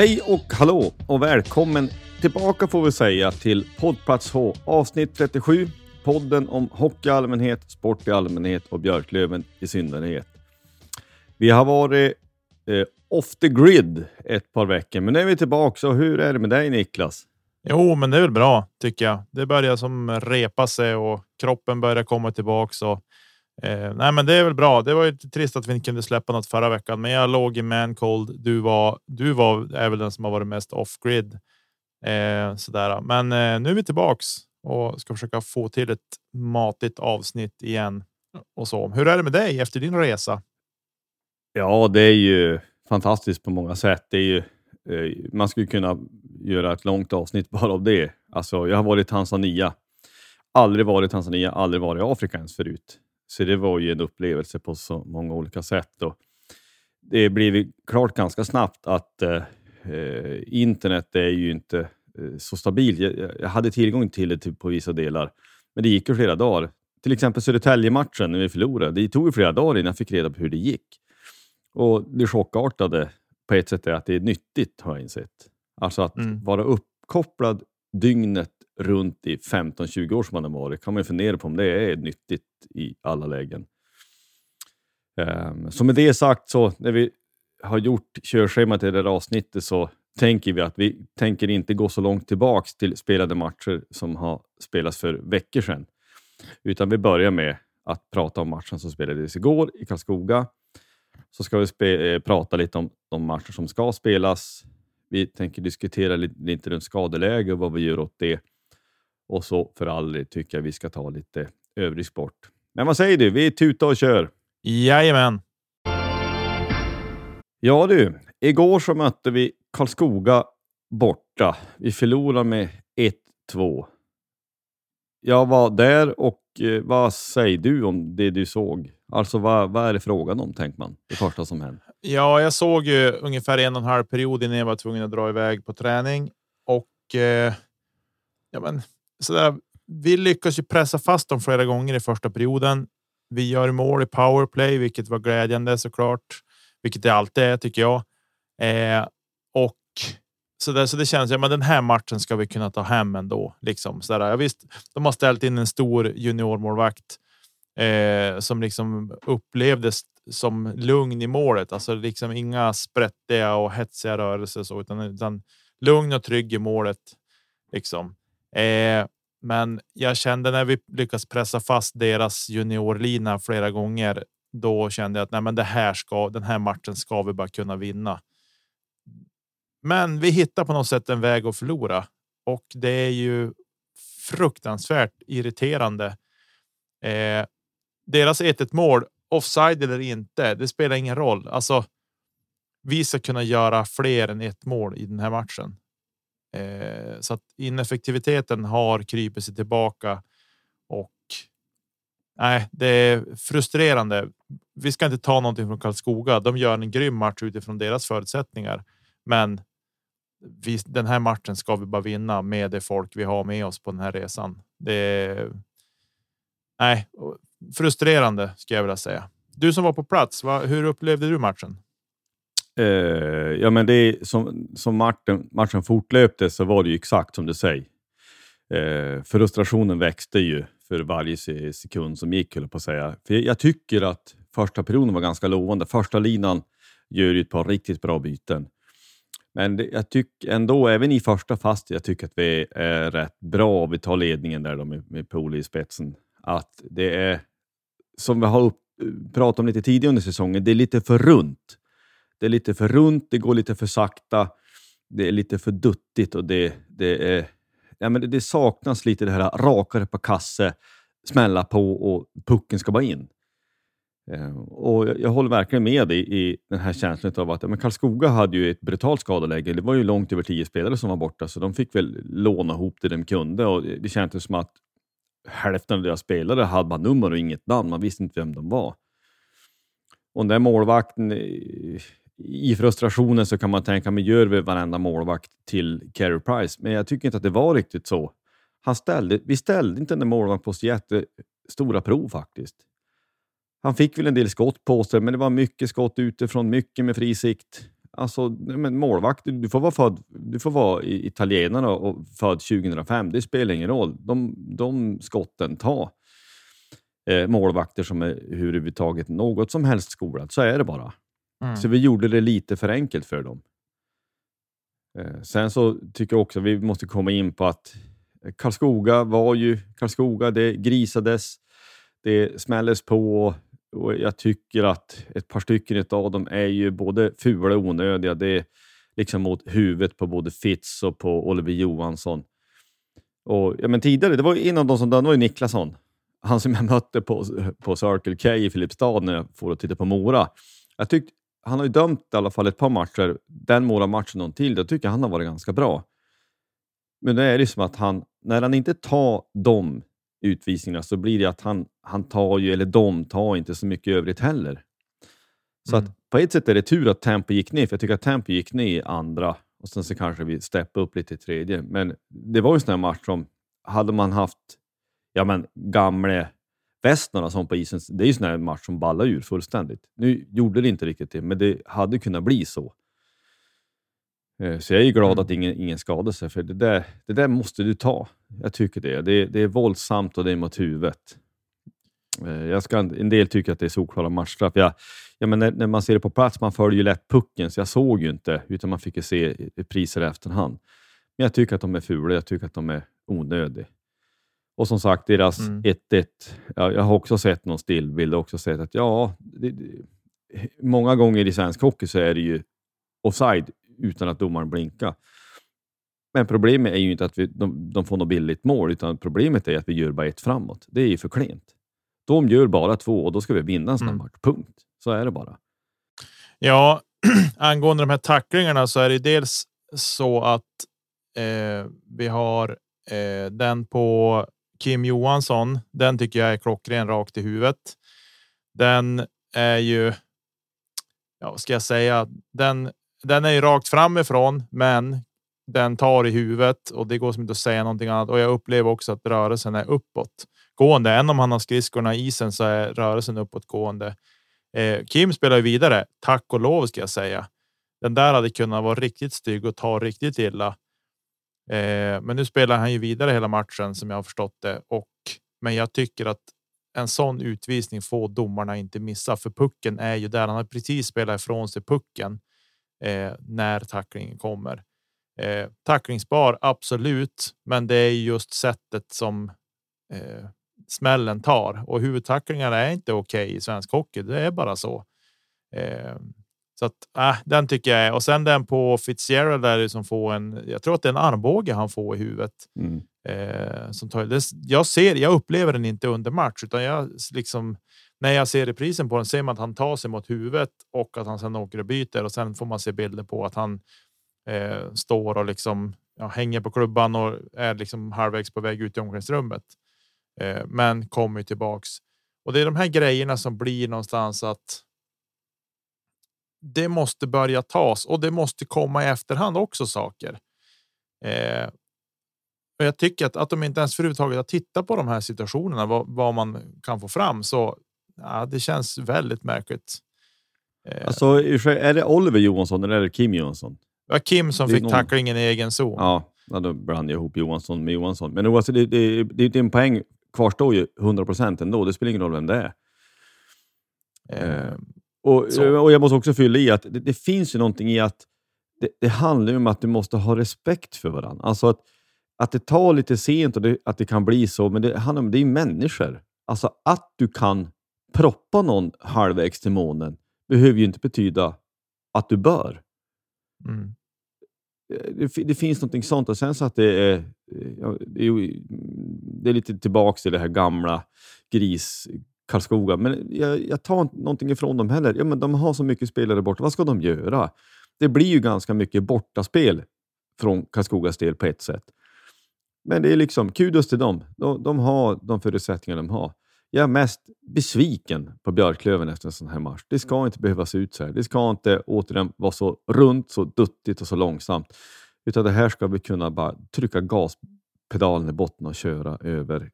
Hej och hallå och välkommen tillbaka får vi säga till Poddplats H avsnitt 37. Podden om hockey i allmänhet, sport i allmänhet och Björklöven i synnerhet. Vi har varit eh, off the grid ett par veckor, men nu är vi tillbaka. Så hur är det med dig Niklas? Jo, men det är väl bra tycker jag. Det börjar som repa sig och kroppen börjar komma tillbaka. Och, eh, nej, men det är väl bra. Det var ju trist att vi inte kunde släppa något förra veckan, men jag låg i man cold. Du var, du var är väl den som har varit mest off grid. Eh, sådär. Men eh, nu är vi tillbaks och ska försöka få till ett matigt avsnitt igen. Och så. Hur är det med dig efter din resa? Ja, det är ju fantastiskt på många sätt. Det är ju, eh, man skulle kunna göra ett långt avsnitt bara av det. Alltså, jag har varit i Tanzania. Aldrig varit i Tanzania, aldrig varit i Afrika ens förut. Så det var ju en upplevelse på så många olika sätt. Och det blev klart ganska snabbt att eh, internet är ju inte eh, så stabilt. Jag, jag hade tillgång till det typ på vissa delar, men det gick ju flera dagar. Till exempel Södertälje-matchen när vi förlorade. Det tog ju flera dagar innan jag fick reda på hur det gick. Och Det chockartade på ett sätt är att det är nyttigt har jag insett. Alltså att Mm. vara uppkopplad dygnet runt i 15-20 år som man har varit, kan man ju fundera på om det är nyttigt i alla lägen. Um, så med det sagt, så när vi har gjort körschemat i det här avsnittet så tänker vi att vi tänker inte gå så långt tillbaks till spelade matcher som har spelats för veckor sedan. Utan vi börjar med att prata om matchen som spelades igår i Karlskoga. Så ska vi eh, prata lite om de matcher som ska spelas. Vi tänker diskutera lite, lite runt skadeläge och vad vi gör åt det. Och så för del tycker jag vi ska ta lite övrig sport. Men vad säger du? Vi tutar och kör. Jajamän. Ja du, igår så mötte vi Karlskoga borta. Vi förlorade med 1-2. Jag var där och eh, vad säger du om det du såg? Alltså vad, vad är det frågan om, tänker man, det första som hände? Ja, jag såg ju ungefär en och en halv period innan jag var tvungen att dra iväg på träning och eh, ja, men så där. Vi lyckas ju pressa fast dem flera gånger i första perioden. Vi gör mål i powerplay, vilket var glädjande såklart, vilket det alltid är tycker jag. Eh, och så, där, så det känns. Ja, men den här matchen ska vi kunna ta hem ändå. Liksom så där. Ja, visst, de har ställt in en stor juniormålvakt eh, som liksom upplevdes som lugn i målet. Alltså liksom inga sprättiga och hetsiga rörelser så, utan, utan lugn och trygg i målet. Liksom. Eh, men jag kände när vi lyckas pressa fast deras juniorlina flera gånger då kände jag att nej, men det här ska den här matchen ska vi bara kunna vinna. Men vi hittar på något sätt en väg att förlora och det är ju fruktansvärt irriterande. Eh, deras 1-1 mål offside eller inte, det spelar ingen roll. Alltså, vi ska kunna göra fler än ett mål i den här matchen. Eh, så att ineffektiviteten har krypit sig tillbaka och nej, det är frustrerande. Vi ska inte ta någonting från Karlskoga. De gör en grym match utifrån deras förutsättningar, men vi, den här matchen ska vi bara vinna med det folk vi har med oss på den här resan. Det är. Nej, frustrerande skulle jag vilja säga. Du som var på plats, va, hur upplevde du matchen? Eh, ja, men det är, som, som matchen, matchen fortlöpte så var det ju exakt som du säger. Eh, frustrationen växte ju för varje sekund som gick, höll på att säga. För jag, jag tycker att första perioden var ganska lovande. Första linan gör ju ett par riktigt bra byten. Men det, jag tycker ändå, även i första fast, jag tycker att vi är rätt bra. Vi tar ledningen där då med, med Poli i spetsen. Att det är, som vi har upp, pratat om lite tidigare under säsongen, det är lite för runt. Det är lite för runt, det går lite för sakta, det är lite för duttigt och det, det, är, ja, men det, saknas lite det här rakare på kasse, smälla på och pucken ska bara in. Ehm, och jag, jag, håller verkligen med dig i den här känslan av att men Karlskoga hade ju ett brutalt skadeläge. Det var ju långt över tio spelare som var borta, så de fick väl låna ihop det de kunde. Och det kändes som att hälften av deras spelare hade bara nummer och inget namn. Man visste inte vem de var. Och den där målvakten, eh, i frustrationen så kan man tänka, men gör vi varenda målvakt till Carey Price? Men jag tycker inte att det var riktigt så. Han ställde, vi ställde inte den där målvakten på så jättestora prov faktiskt. Han fick väl en del skott på sig, men det var mycket skott utifrån, mycket med fri sikt. Alltså, men målvakt, du får vara, född, du får vara italienare och född 2005. Det spelar ingen roll. De, de skotten tar eh, målvakter som är överhuvudtaget något som helst skolad. Så är det bara. Mm. Så vi gjorde det lite för enkelt för dem. Eh, sen så tycker jag också att vi måste komma in på att eh, Karlskoga var ju Karlskoga. Det grisades, det smälldes på och jag tycker att ett par stycken av dem är ju både fula och onödiga. Det är liksom mot huvudet på både Fitz och på Oliver Johansson. Och, ja, men tidigare, det var en av de som dömde var ju Niklasson. Han som jag mötte på, på Circle K i Filipstad när jag får och titta på Mora. Jag tyckte, han har ju dömt i alla fall ett par matcher. Den Mora-matchen och till, då tycker jag han har varit ganska bra. Men det är det som att han, när han inte tar de utvisningarna så blir det att han, han tar ju, eller de tar inte så mycket övrigt heller. Så mm. att på ett sätt är det tur att tempo gick ner, för jag tycker att tempo gick ner i andra och sen så kanske vi steppade upp lite i tredje. Men det var ju en sån här match som, hade man haft ja men, gamle Västnorna som på isen, det är ju sån här match som ballar ur fullständigt. Nu gjorde det inte riktigt det, men det hade kunnat bli så. Eh, så jag är glad mm. att ingen, ingen skadade sig, för det där, det där måste du ta. Jag tycker det. Det, det är våldsamt och det är mot huvudet. Eh, jag ska, en del tycker att det är solklara matchstraff. Jag, ja, men när, när, man ser det på plats, man följer ju lätt pucken, så jag såg ju inte, utan man fick ju se priser i efterhand. Men jag tycker att de är fula, jag tycker att de är onödiga. Och som sagt, deras 1-1. Mm. Ja, jag har också sett någon stillbild och också sett att ja, det, det, många gånger i svensk hockey så är det ju offside utan att domaren blinkar. Men problemet är ju inte att vi, de, de får något billigt mål, utan problemet är att vi gör bara ett framåt. Det är ju för klent. De gör bara två och då ska vi vinna en sån mm. match. Punkt. Så är det bara. Ja, angående de här tacklingarna så är det dels så att eh, vi har eh, den på Kim Johansson. Den tycker jag är klockren rakt i huvudet. Den är ju. Ja, vad ska jag säga? Den den är ju rakt framifrån, men den tar i huvudet och det går som inte att säga någonting annat. Och jag upplever också att rörelsen är uppåt gående. Även om han har skridskorna i isen så är rörelsen uppåtgående. Eh, Kim spelar ju vidare. Tack och lov ska jag säga. Den där hade kunnat vara riktigt stygg och ta riktigt illa. Eh, men nu spelar han ju vidare hela matchen som jag har förstått det. Och, men jag tycker att en sån utvisning får domarna inte missa, för pucken är ju där. Han har precis spelat ifrån sig pucken eh, när tacklingen kommer. Eh, tacklingsbar, absolut, men det är just sättet som eh, smällen tar och huvudtacklingar är inte okej i svensk hockey. Det är bara så. Eh, så att äh, den tycker jag är och sen den på Fitzgerald där som får en. Jag tror att det är en armbåge han får i huvudet Mm. eh, som tar. Det, jag ser. Jag upplever den inte under match, utan jag liksom när jag ser reprisen på den ser man att han tar sig mot huvudet och att han sen åker och byter och sen får man se bilder på att han eh, står och liksom ja, hänger på klubban och är liksom halvvägs på väg ut i omklädningsrummet. Eh, men kommer tillbaks och det är de här grejerna som blir någonstans att. Det måste börja tas och det måste komma i efterhand också saker. Eh, och jag tycker att, att de inte ens överhuvudtaget har tittat på de här situationerna, vad, vad man kan få fram. Så ja, det känns väldigt märkligt. Eh, Alltså, är det Oliver Johansson eller är det Kim Johansson? det var Kim som det fick någon- tacklingen i egen zon. Ja, då blandar jag ihop Johansson med Johansson. Men oavsett, det, det, det, din poäng kvarstår ju 100 procent ändå. Det spelar ingen roll vem det är. Eh, Och, Så. och jag måste också fylla i att det, det finns ju någonting i att det, det handlar om att du måste ha respekt för varandra. Alltså att, att det tar lite sent och det, att det kan bli så, men det handlar om det är människor. Alltså att du kan proppa någon halvvägs till månen behöver ju inte betyda att du bör. mm. det, fi- det finns någonting sånt. Och sen så att det är, ja, det är, det lite tillbaks till det här gamla gris Karlskoga. Men jag, jag tar inte någonting ifrån dem heller. Ja, men de har så mycket spelare borta. Vad ska de göra? Det blir ju ganska mycket bortaspel från Karlskogas del på ett sätt. Men det är liksom kudos till dem. De, de har de förutsättningar de har. Jag är mest besviken på Björklöven efter en sån här match. Det ska inte behöva se ut så här. Det ska inte återigen vara så runt, så duttigt och så långsamt. Utan det här ska vi kunna bara trycka gaspedalen i botten och köra över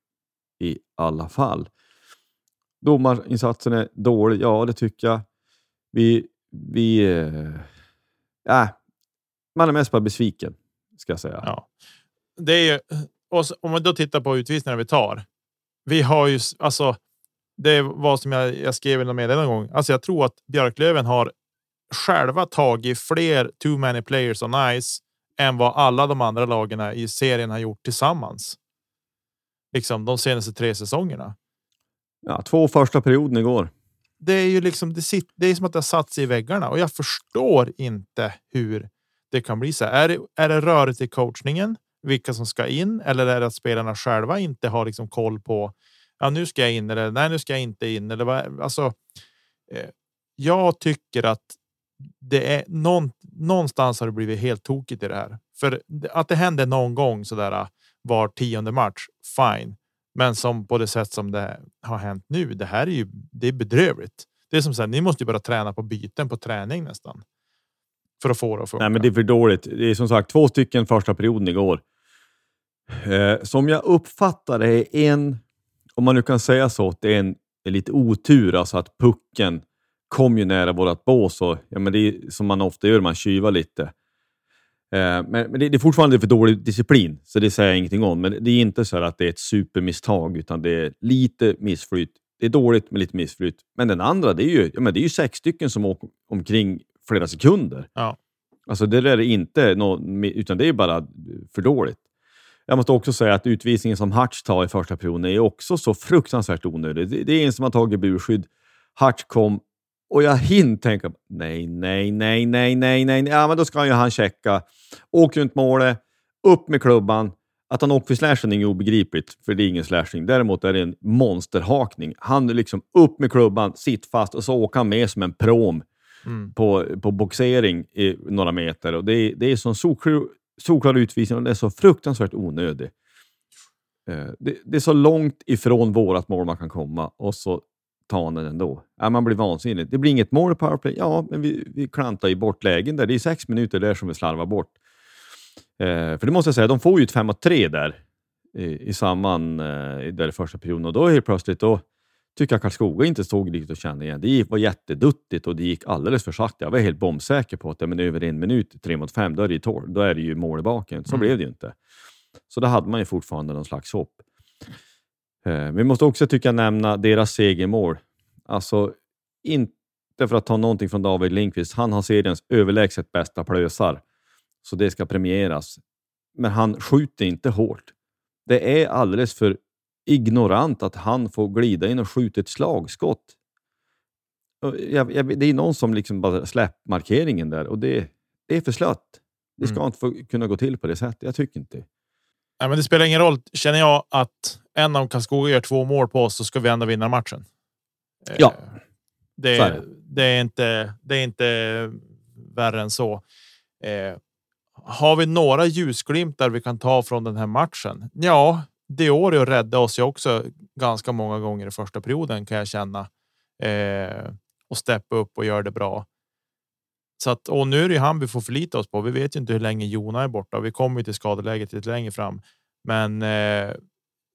i alla fall. Domarinsatsen är dålig, ja det tycker jag. Vi... vi eh, äh, man är mest bara besviken, ska jag säga. Ja. Det är ju, så, om man då tittar på utvisningarna vi tar. Vi har ju alltså. Det var som jag, jag skrev i någon meddelande en gång. Alltså jag tror att Björklöven har själva tagit fler too many players on ice än vad alla de andra lagen i serien har gjort tillsammans. Liksom de senaste tre säsongerna. Ja, två första perioden igår. Det är ju liksom det, sit, det är som att det har satt sig i väggarna och jag förstår inte hur det kan bli så. här. Är det, är det rörigt i coachningen? Vilka som ska in eller är det att spelarna själva inte har liksom koll på? Ja, nu ska jag in eller nej, nu ska jag inte in eller vad? Alltså. Eh, jag tycker att det är någon, någonstans har det blivit helt tokigt i det här. För att det händer någon gång så där var tionde match. Fine, men som på det sätt som det har hänt nu. Det här är ju det är bedrövligt. Det är som sagt, ni måste ju börja träna på byten på träning nästan. För att få det att funka. Nej, men det är för dåligt. Det är som sagt två stycken första perioden igår. Eh, som jag uppfattar det är en, om man nu kan säga så, att det är en är lite otur. Alltså att pucken kom ju nära vårat bås. Och, ja, men det är som man ofta gör, man tjuvar lite. Eh, men men det, det är fortfarande för dålig disciplin, så det säger jag ingenting om. Men det är inte så att det är ett supermisstag, utan det är lite missflyt. Det är dåligt med lite missflyt. Men den andra, det är ju, ja, men det är ju sex stycken som åker omkring flera sekunder. Ja. Alltså det är inte något, utan det är bara för dåligt. Jag måste också säga att utvisningen som Hartz tar i första perioden är också så fruktansvärt onödig. Det, det är en som har tagit burskydd. Hartz kom och jag hinner tänka nej, nej, nej, nej, nej, nej. Ja, men då ska ju han checka. Åk runt målet, upp med klubban. Att han åker för slashing är obegripligt, för det är ingen slashing. Däremot är det en monsterhakning. Han är liksom upp med klubban, sitt fast och så åker han med som en prom Mm. på, på boxering i några meter. Och det, är, det är sån solklar, utvisning och det är så fruktansvärt onödig. Eh, det, det är så långt ifrån vårat mål man kan komma och så tar han den ändå. Ja, man blir vansinnig. Det blir inget mål i powerplay. Ja, men vi, vi klantar ju bort lägen där. Det är sex minuter där som vi slarvar bort. Eh, för det måste jag säga, de får ju ett 5 3 där i, i samman eh, i där i första perioden och då helt plötsligt då tycker jag Karlskoga inte såg riktigt att känna igen. Det gick- var jätteduttigt och det gick alldeles för sakta. Jag var helt bombsäker på att ja, men över en minut, tre mot fem, då är det ju, tor- då är det ju mål i baken. Så Mm. blev det ju inte. Så då hade man ju fortfarande någon slags hopp. Eh, vi måste också tycka nämna deras segermål. Alltså, inte för att ta någonting från David Lindqvist. Han har seriens överlägset bästa plösar, så det ska premieras. Men han skjuter inte hårt. Det är alldeles för ignorant att han får glida in och skjuta ett slagskott. Jag, jag, det är någon som liksom bara släppt markeringen där och det, det är för slött. Det ska Mm. inte få kunna gå till på det sättet. Jag tycker inte. Nej, men det spelar ingen roll. Känner jag att en av Karlskoga gör två mål på oss så ska vi ändå vinna matchen. Eh, Ja. det, är är, det. det. är inte. Det är inte värre än så. Eh, har vi några ljusglimtar vi kan ta från den här matchen? Ja, Diorio räddade oss ju också ganska många gånger i första perioden kan jag känna eh, och steppa upp och göra det bra. Så att och nu är det han vi får förlita oss på. Vi vet ju inte hur länge Jona är borta. Vi kommer ju till skadeläget lite längre fram, men eh,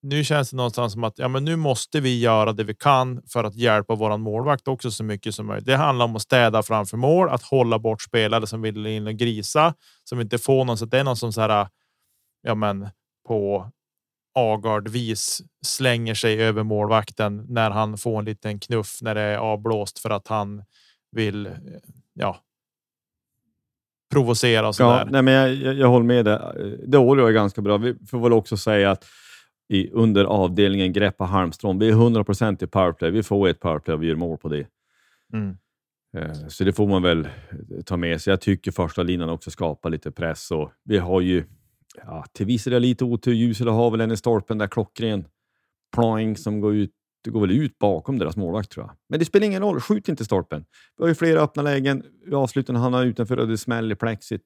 nu känns det någonstans som att ja, men nu måste vi göra det vi kan för att hjälpa våran målvakt också så mycket som möjligt. Det handlar om att städa framför mål, att hålla bort spelare som vill in och grisa, som inte får någon. Så att det är någon som så här. Ja, men på Agard vis slänger sig över målvakten när han får en liten knuff när det är avblåst för att han vill. Ja. Provocera och så Ja, där. nej, men jag, jag, jag håller med dig. Det året är ganska bra. Vi får väl också säga att i, under avdelningen Greppa Halmström, vi är 100% i powerplay. Vi får ett powerplay och vi gör mål på det. Mm. Eh, Så det får man väl eh, ta med sig. Jag tycker första linan också skapar lite press. Och vi har ju ja, till viss del lite otur. Jusela har väl en i stolpen där klockren ploing som går ut. Det går väl ut bakom deras målvakt tror jag. Men det spelar ingen roll. Skjut inte stolpen. Vi har ju flera öppna lägen. Han har utanför och det smäller i plexit.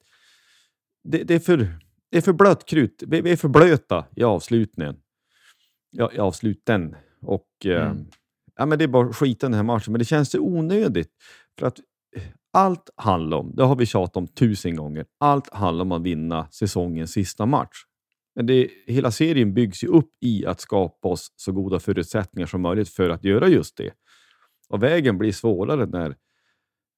Det, det, är för, det är för blött krut. Vi, vi är för blöta i avslutningen. Ja, avsluten. Och eh, Mm. ja, men det är bara skiten den här matchen. Men det känns så onödigt. För att allt handlar om, det har vi tjatat om tusen gånger, allt handlar om att vinna säsongens sista match. Men det, hela serien byggs ju upp i att skapa oss så goda förutsättningar som möjligt för att göra just det. Och vägen blir svårare när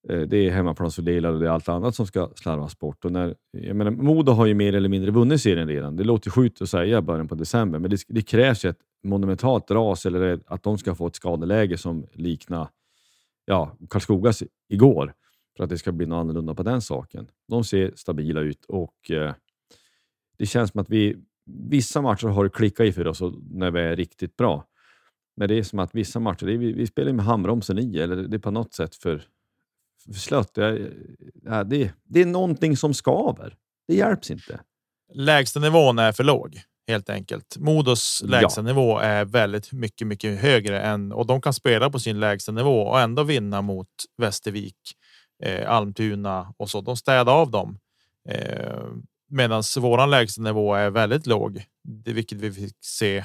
eh, det är hemmaplansfördelare och det är allt annat som ska slarvas bort. Och när, jag menar, Modo har ju mer eller mindre vunnit serien redan. Det låter sjukt att säga i början på december, men det, det krävs ett monumentalt ras eller att de ska få ett skadeläge som liknar ja, Karlskogas igår för att det ska bli något annorlunda på den saken. De ser stabila ut och eh, det känns som att vi vissa matcher har det klickat i för oss när vi är riktigt bra. Men det är som att vissa matcher, det är, vi, vi spelar med handbromsen i eller det är på något sätt för, för slött. Det, ja, det, det är någonting som skaver. Det hjälps inte. lägstanivån är för låg helt enkelt. Modos Ja. lägstanivå är väldigt mycket, mycket högre än och de kan spela på sin lägstanivå och ändå vinna mot Västervik, eh, Almtuna och så. De städar av dem. Eh, Medan våran lägstanivå är väldigt låg, det, vilket vi fick se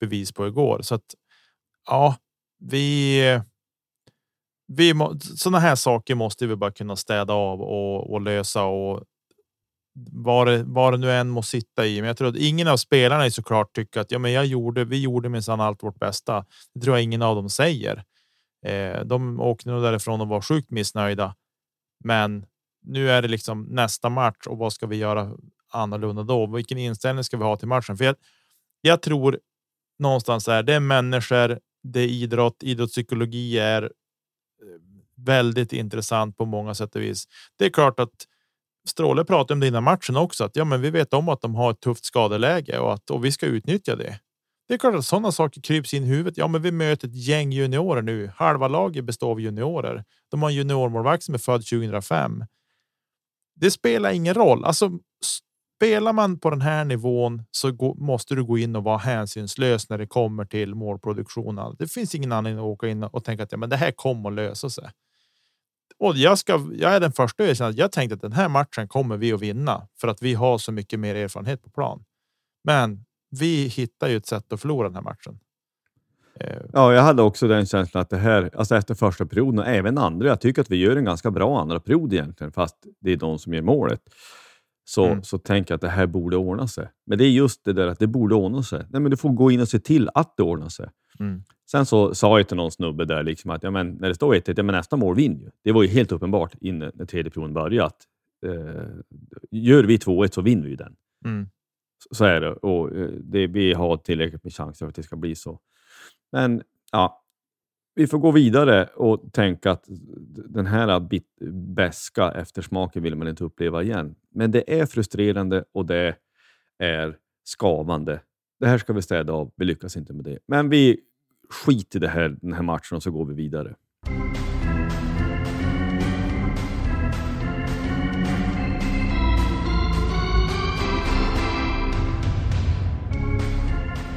bevis på igår. Så att ja, vi. Vi sådana här saker måste vi bara kunna städa av och, och lösa och var det, var det nu än må sitta i. Men jag tror att ingen av spelarna är såklart tycker att ja, men jag gjorde. Vi gjorde minsann allt vårt bästa. Det tror jag ingen av dem säger. Eh, de åkte nog därifrån och var sjukt missnöjda. Men nu är det liksom nästa match och vad ska vi göra annorlunda då? Vilken inställning ska vi ha till matchen? För jag, jag tror någonstans är det människor. Det är idrott. Idrottspsykologi är eh, väldigt intressant på många sätt och vis. Det är klart att Stråle pratade om det innan matchen också, att ja, men vi vet om att de har ett tufft skadeläge och att och vi ska utnyttja det. Det är klart att sådana saker kryps in i huvudet. Ja, men vi möter ett gäng juniorer nu. Halva laget består av juniorer. De har en juniormålvakt som är född 2005. Det spelar ingen roll. Alltså, spelar man på den här nivån så gå, måste du gå in och vara hänsynslös när det kommer till målproduktionen. Det finns ingen anledning att åka in och tänka att ja, men det här kommer att lösa sig. Och jag ska. Jag är den första att erkänna att jag tänkte att den här matchen kommer vi att vinna för att vi har så mycket mer erfarenhet på plan. Men vi hittar ju ett sätt att förlora den här matchen. Eh, Ja, jag hade också den känslan att det här, alltså efter första perioden och även andra, jag tycker att vi gör en ganska bra andra period egentligen, fast det är de som gör målet. Så, Mm. så tänker jag att det här borde ordna sig. Men det är just det där att det borde ordna sig. Nej, men du får gå in och se till att det ordnar sig. Mm. Sen så sa jag till någon snubbe där liksom att ja, men, när det står 1-1, ja, men nästa mål vinner ju. Det var ju helt uppenbart innan när tredje perioden började att eh, gör vi 2-1 så vinner vi den. Mm. Så, så är det och eh, det, vi har tillräckligt med chanser för att det ska bli så. Men ja, vi får gå vidare och tänka att den här bit, beska eftersmaken vill man inte uppleva igen. Men det är frustrerande och det är skavande det här ska vi städa av. Vi lyckas inte med det. Men vi Skit i det här, den här matchen och så går vi vidare.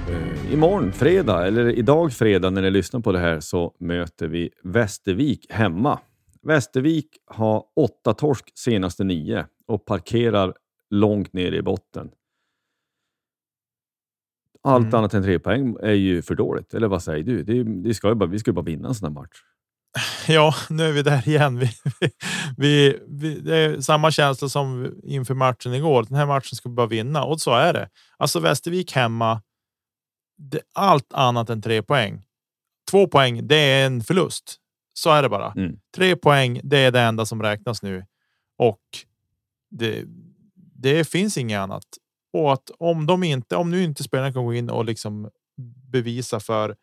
Eh, imorgon, fredag, eller idag fredag när ni lyssnar på det här, så möter vi Västervik hemma. Västervik har åtta torsk senaste nio och parkerar långt ner i botten. Allt Mm. annat än tre poäng är ju för dåligt. Eller vad säger du? Det, det ska ju bara, vi ska ju bara vinna en sån här match. Ja, nu är vi där igen. Vi, vi, vi, det är samma känsla som inför matchen igår. Den här matchen ska vi bara vinna och så är det. Alltså Västervik hemma. Det, allt annat än tre poäng. Två poäng, det är en förlust. Så är det bara. Mm. Tre poäng, det är det enda som räknas nu och det, det finns inget annat. Och att om de inte, om nu inte spelarna kan gå in och liksom bevisa för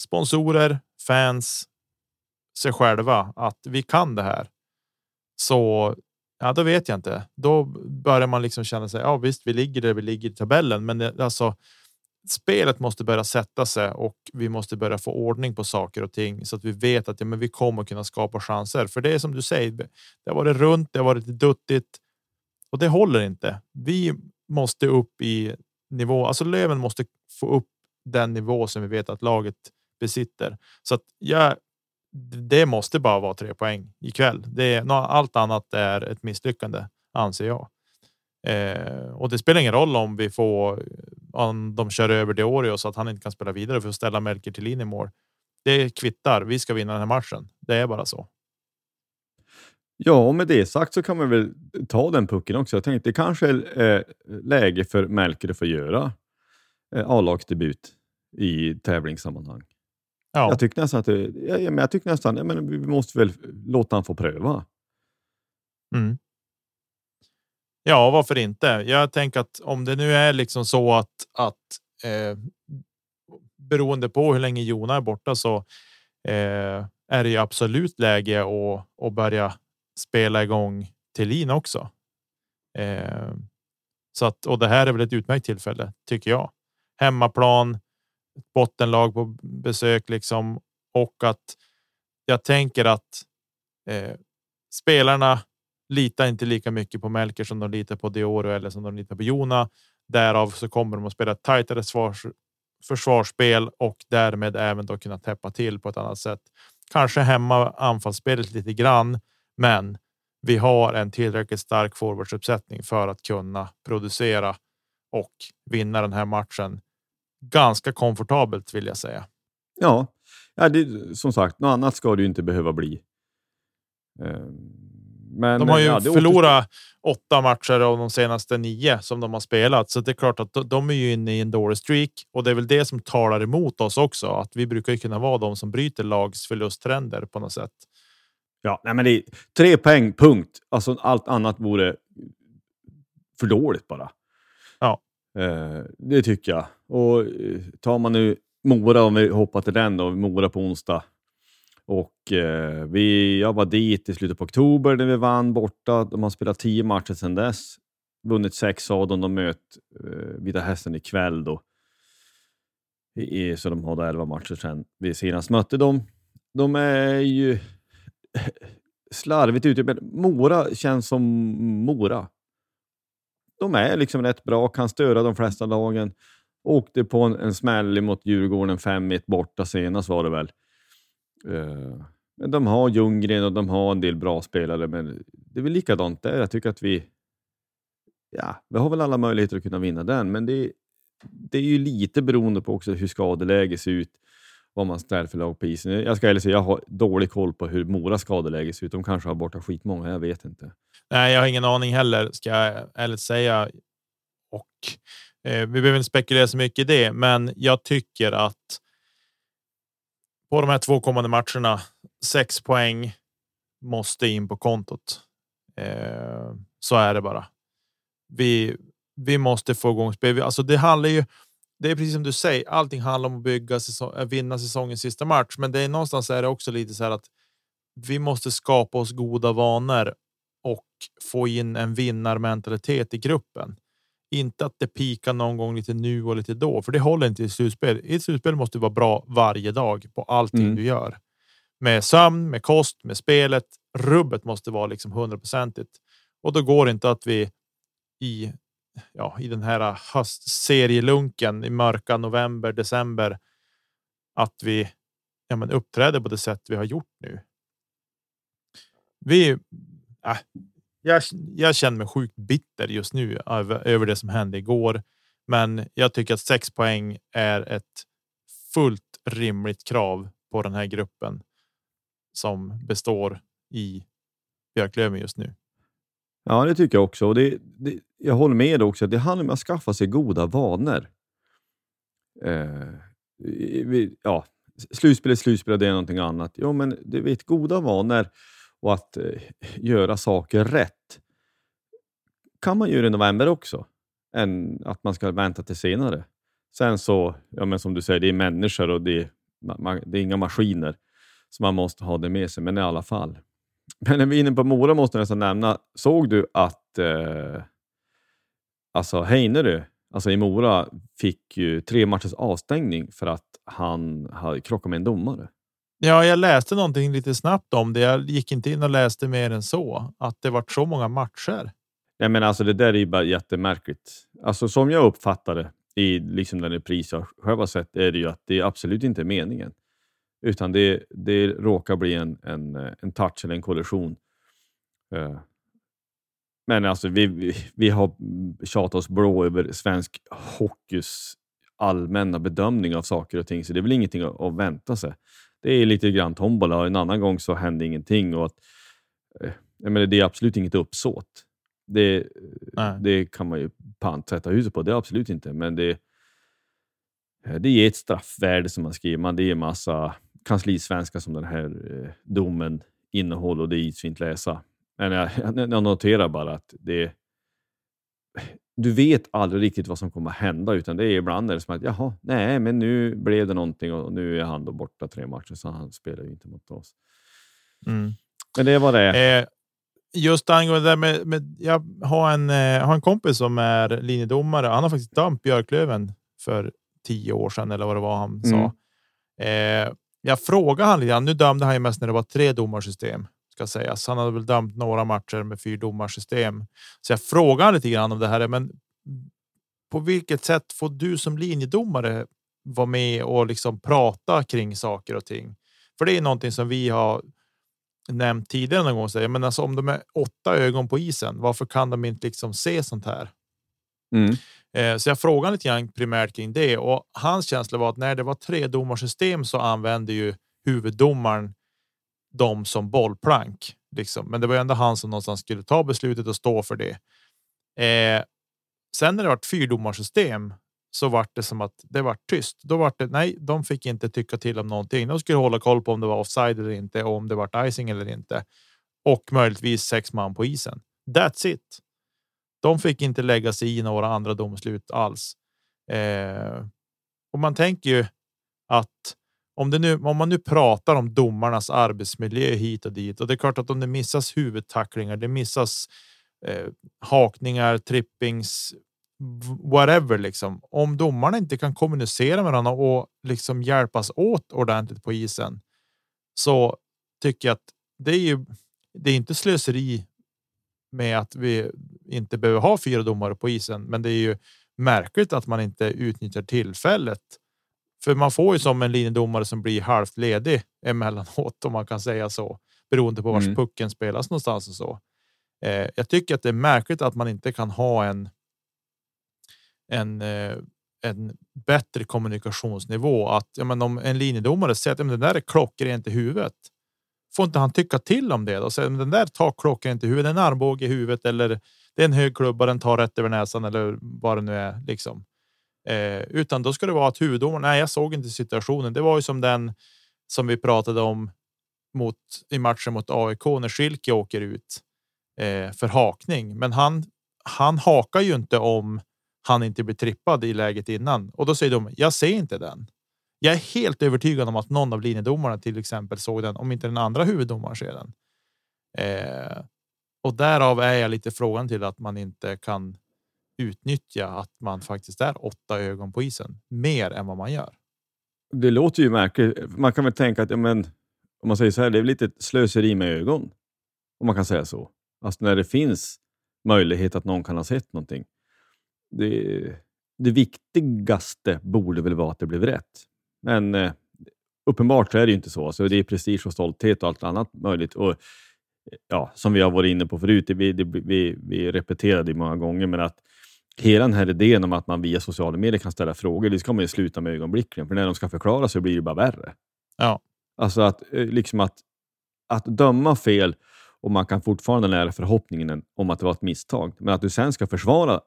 sponsorer, fans, sig själva att vi kan det här. Så ja, då vet jag inte. Då börjar man liksom känna sig. Ja, visst, vi ligger där vi ligger i tabellen, men det, alltså spelet måste börja sätta sig och vi måste börja få ordning på saker och ting så att vi vet att ja, men vi kommer kunna skapa chanser. För det är som du säger, det har varit runt, det har varit duttigt och det håller inte. Vi måste upp i nivå. Alltså Löven måste få upp den nivå som vi vet att laget besitter så att jag. Det måste bara vara tre poäng ikväll. Det är allt annat är ett misslyckande anser jag. Eh, och det spelar ingen roll om vi får om de kör över Deorio så att han inte kan spela vidare för att ställa Melker till in i mål. Det kvittar. Vi ska vinna den här matchen. Det är bara så. Ja, och med det sagt så kan man väl ta den pucken också. Jag tänkte det kanske är eh, läge för Melker att få göra eh, A-lagsdebut i tävlingssammanhang. Ja, Jag tycker nästan att det, ja, ja, men jag tycker nästan, ja, men vi måste väl låta han få pröva. Mm. Ja, varför inte? Jag tänker att om det nu är liksom så att att eh, beroende på hur länge Jona är borta så eh, är det ju absolut läge att, att börja spela igång Thelin också. Eh, så att och det här är väl ett utmärkt tillfälle tycker jag. Hemmaplan, bottenlag på besök liksom och att jag tänker att eh, spelarna litar inte lika mycket på Melker som de litar på Dioro eller som de litar på Jona. Därav så kommer de att spela ett tajtare svars, försvarsspel och därmed även då kunna täppa till på ett annat sätt. Kanske hämma anfallsspelet lite grann, men vi har en tillräckligt stark forwardsuppsättning för att kunna producera och vinna den här matchen. Ganska komfortabelt vill jag säga. Ja, ja det, som sagt, något annat ska det ju inte behöva bli. Eh, Men, De har ju ja, förlorat åtta matcher av de senaste nio som de har spelat, så det är klart att de- är ju inne i en dålig streak och det är väl det som talar emot oss också. Att vi brukar kunna vara de som bryter lags förlusttrender på något sätt. Ja, nej, men det är tre poäng, punkt. Alltså, allt annat vore för dåligt bara. Ja. Eh, det tycker jag. Och eh, tar man nu Mora, om vi hoppar till den då, Mora på onsdag. Och eh, vi, jag var dit i slutet på oktober när vi vann borta. De har spelat tio matcher sedan dess. Vunnit sex av dem. De möter eh, Vita Hästen ikväll då. I, så de har då elva matcher sedan vi senast mötte dem. De är ju slarvigt uttryckt, men Mora känns som Mora. De är liksom rätt bra, kan störa de flesta lagen. Åkte på en, en smäll mot Djurgården 5-1 borta senast var det väl. Eh, men de har Ljunggren och de har en del bra spelare, men det är väl likadant där. Jag tycker att vi, ja, vi har väl alla möjligheter att kunna vinna den, men det, det är ju lite beroende på också hur skadeläget ser ut, vad man ställer för lag på isen. Jag ska ärligt säga, jag har dålig koll på hur Mora skadeläge ser ut. De kanske har borta skitmånga, jag vet inte. Nej, jag har ingen aning heller, ska jag ärligt säga. Och eh, vi behöver inte spekulera så mycket i det, men jag tycker att på de här två kommande matcherna, sex poäng måste in på kontot. Eh, så är det bara. Vi, vi måste få igång spel. Alltså det handlar ju. Det är precis som du säger. Allting handlar om att bygga säsong, äh, vinna säsongens sista match, men det är någonstans är det också lite så här att vi måste skapa oss goda vanor och få in en vinnarmentalitet i gruppen. inte att det pikar någon gång lite nu och lite då, för det håller inte i slutspel. I ett slutspel måste du vara bra varje dag på allting Mm. du gör. Med sömn, med kost, med spelet. Rubbet måste vara liksom hundraprocentigt och då går det inte att vi i ja, i den här äh, höstserielunken i mörka november, december. Att vi ja, men uppträder på det sätt vi har gjort nu. Vi. Äh, jag, jag känner mig sjukt bitter just nu över, över det som hände igår, men jag tycker att sex poäng är ett fullt rimligt krav på den här gruppen som består i Björklöven just nu. Ja, det tycker jag också. Och det, det, jag håller med också. Det handlar om att skaffa sig goda vanor. Eh, vi, ja, slutspel är slutspel och det är någonting annat. Jo, men du vet, goda vanor och att eh, göra saker rätt kan man göra i november också, än att man ska vänta till senare. Sen så, ja, men som du säger, det är människor och det är, man, det är inga maskiner, så man måste ha det med sig, men i alla fall. Men när vi är inne på Mora måste jag nästan nämna, såg du att eh, alltså Heinerö, alltså i Mora, fick ju tre matchers avstängning för att han hade krockat med en domare. Ja, jag läste någonting lite snabbt om det. Jag gick inte in och läste mer än så att det var så många matcher. Nej, men alltså det där är ju bara jättemärkligt. Alltså som jag uppfattar det i liksom den repris jag själv har sett är det ju att det absolut inte är meningen. Utan det, det råkar bli en, en, en touch eller en kollision. Eh, Men alltså vi, vi, har tjatat oss blå över svensk hockeys allmänna bedömning av saker och ting, så det är väl ingenting att, att vänta sig. Det är lite grann tombola och en annan gång så hände ingenting. Och att, eh, jag menar, det är absolut inget uppsåt. Det, Nej. det kan man ju pant sätta huset på, det är absolut inte. Men det, det ger ett straffvärde som man skriver. Man, det är massa kanslisvenska som den här eh, domen innehåller och det är isfint läsa. Men jag, jag noterar bara att det du vet aldrig riktigt vad som kommer att hända, utan det är ibland är det som att jaha, nej, men nu blev det någonting och nu är han då borta tre matcher, så han spelar ju inte mot oss. Mm. Men det var det. Eh, just angående det med, med jag har en, eh, har en kompis som är linjedomare. Han har faktiskt dömt Björklöven för tio år sedan eller vad det var han Mm. sa. Eh, jag frågade han lite. Nu dömde han ju mest när det var tre domarsystem ska sägas. Han hade väl dömt några matcher med fyra domarsystem. Så jag frågade han lite grann om det här. Men på vilket sätt får du som linjedomare vara med och liksom prata kring saker och ting? För det är någonting som vi har nämnt tidigare någon gång. Säger, men alltså om de är åtta ögon på isen, varför kan de inte liksom se sånt här? Mm. Eh, så jag frågade lite grann primärt kring det och hans känsla var att när det var tre domarsystem så använde ju huvuddomaren dem som bollplank. Liksom. Men det var ändå han som någonstans skulle ta beslutet och stå för det. Eh, sen när det var fyrdomarsystem så vart det som att det var tyst. Då var det nej, de fick inte tycka till om någonting. De skulle hålla koll på om det var offside eller inte och om det var icing eller inte. Och möjligtvis sex man på isen. That's it. De fick inte lägga sig i några andra domslut alls. Eh, och man tänker ju att om, det nu, om man nu pratar om domarnas arbetsmiljö hit och dit och det är klart att om det missas huvudtacklingar, det missas eh, hakningar, trippings, whatever liksom. Om domarna inte kan kommunicera med varandra och liksom hjälpas åt ordentligt på isen så tycker jag att det är ju. Det är inte slöseri med att vi inte behöver ha fyra domare på isen, men det är ju märkligt att man inte utnyttjar tillfället. För man får ju som en linjedomare som blir halvt ledig emellanåt om man kan säga så, beroende på vars Mm. pucken spelas någonstans och så. Eh, jag tycker att det är märkligt att man inte kan ha en. En, eh, en bättre kommunikationsnivå att ja, men om en linjedomare säger att ja, men det där är klockrent i huvudet. Får inte han tycka till om det? Så, men den där tar klockrent i huvudet, en armbåge i huvudet eller det är en hög klubba, den tar rätt över näsan eller vad det nu är liksom. Eh, utan då ska det vara att huvuddomaren. Nej, jag såg inte situationen. Det var ju som den som vi pratade om mot i matchen mot AIK när Schilke åker ut eh, för hakning. Men han, han hakar ju inte om han inte blir trippad i läget innan och då säger de jag ser inte den. Jag är helt övertygad om att någon av linjedomarna till exempel såg den om inte den andra huvuddomaren ser den. Eh, och därav är jag lite frågan till att man inte kan utnyttja att man faktiskt är åtta ögon på isen mer än vad man gör. Det låter ju märkligt. Man kan väl tänka att ja, men, om man säger så här, det är lite slöseri med ögon. Om man kan säga så. Alltså när det finns möjlighet att någon kan ha sett någonting. Det, det viktigaste borde väl vara att det blev rätt. Men eh, uppenbart så är det ju inte så. Alltså, det är prestige och stolthet och allt annat möjligt. Och, ja, som vi har varit inne på förut, vi, det, vi, vi repeterade det många gånger, men att hela den här idén om att man via sociala medier kan ställa frågor, det ska man ju sluta med ögonblickligen. För när de ska förklara så blir det bara värre. Ja. Alltså att, eh, liksom att, att döma fel och man kan fortfarande nära förhoppningen om att det var ett misstag. Men att du sen ska försvara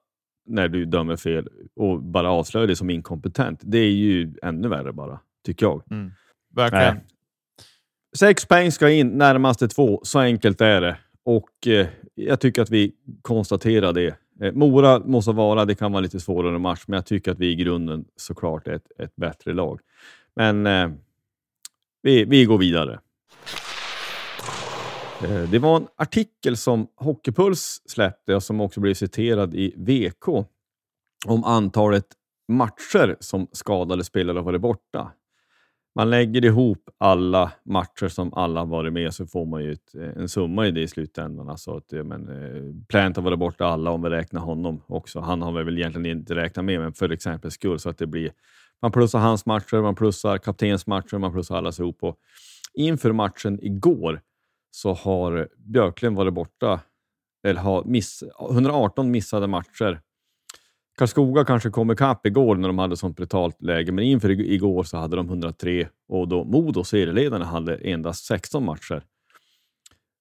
när du dömer fel och bara avslöja dig som inkompetent, det är ju ännu värre bara, tycker jag. Mm. Verkligen. Nej. Sex poäng ska in, närmaste två. Så enkelt är det. Och eh, Jag tycker att vi konstaterar det. Eh, Mora måste vara, det kan vara lite svårare match, men jag tycker att vi i grunden såklart är ett, ett bättre lag. Men eh, vi, vi går vidare. Eh, Det var en artikel som Hockeypuls släppte och som också blev citerad i VK om antalet matcher som skadade spelare har varit borta. Man lägger ihop alla matcher som alla varit med så får man ju ett, eh, en summa i det i slutändan. Alltså att, men, eh, Plant har varit borta alla om vi räknar honom också. Han har vi väl egentligen inte räknat med, men för exempel skull så att det blir man plussar hans matcher, man plussar kaptens matcher, man plussar allas ihop. Och inför matchen igår så har Björklund varit borta, eller har miss, 118 missade matcher. Karlskoga kanske kom ikapp igår när de hade sånt brutalt läge, men inför igår så hade de 103 och då Modo, serieledarna, hade endast 16 matcher.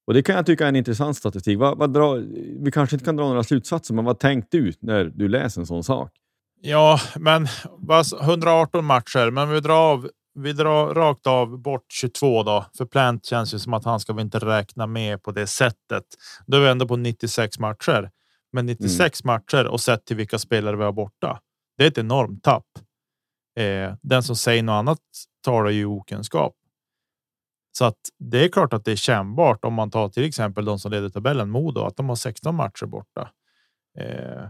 Och Det kan jag tycka är en intressant statistik. Vad, vad dra, vi kanske inte kan dra några slutsatser, men vad tänkte du när du läser en sån sak? Ja, men 118 matcher, men vi drar av. Vi drar rakt av bort 22 då, för Plant känns ju som att han ska vi inte räkna med på det sättet. Då är vi ändå på 96 matcher, men 96 matcher och sett till vilka spelare vi har borta. Det är ett enormt tapp. Eh, den som säger något annat talar ju okunskap. Så att det är klart att det är kännbart om man tar till exempel de som leder tabellen Modo, att de har 16 matcher borta. Eh,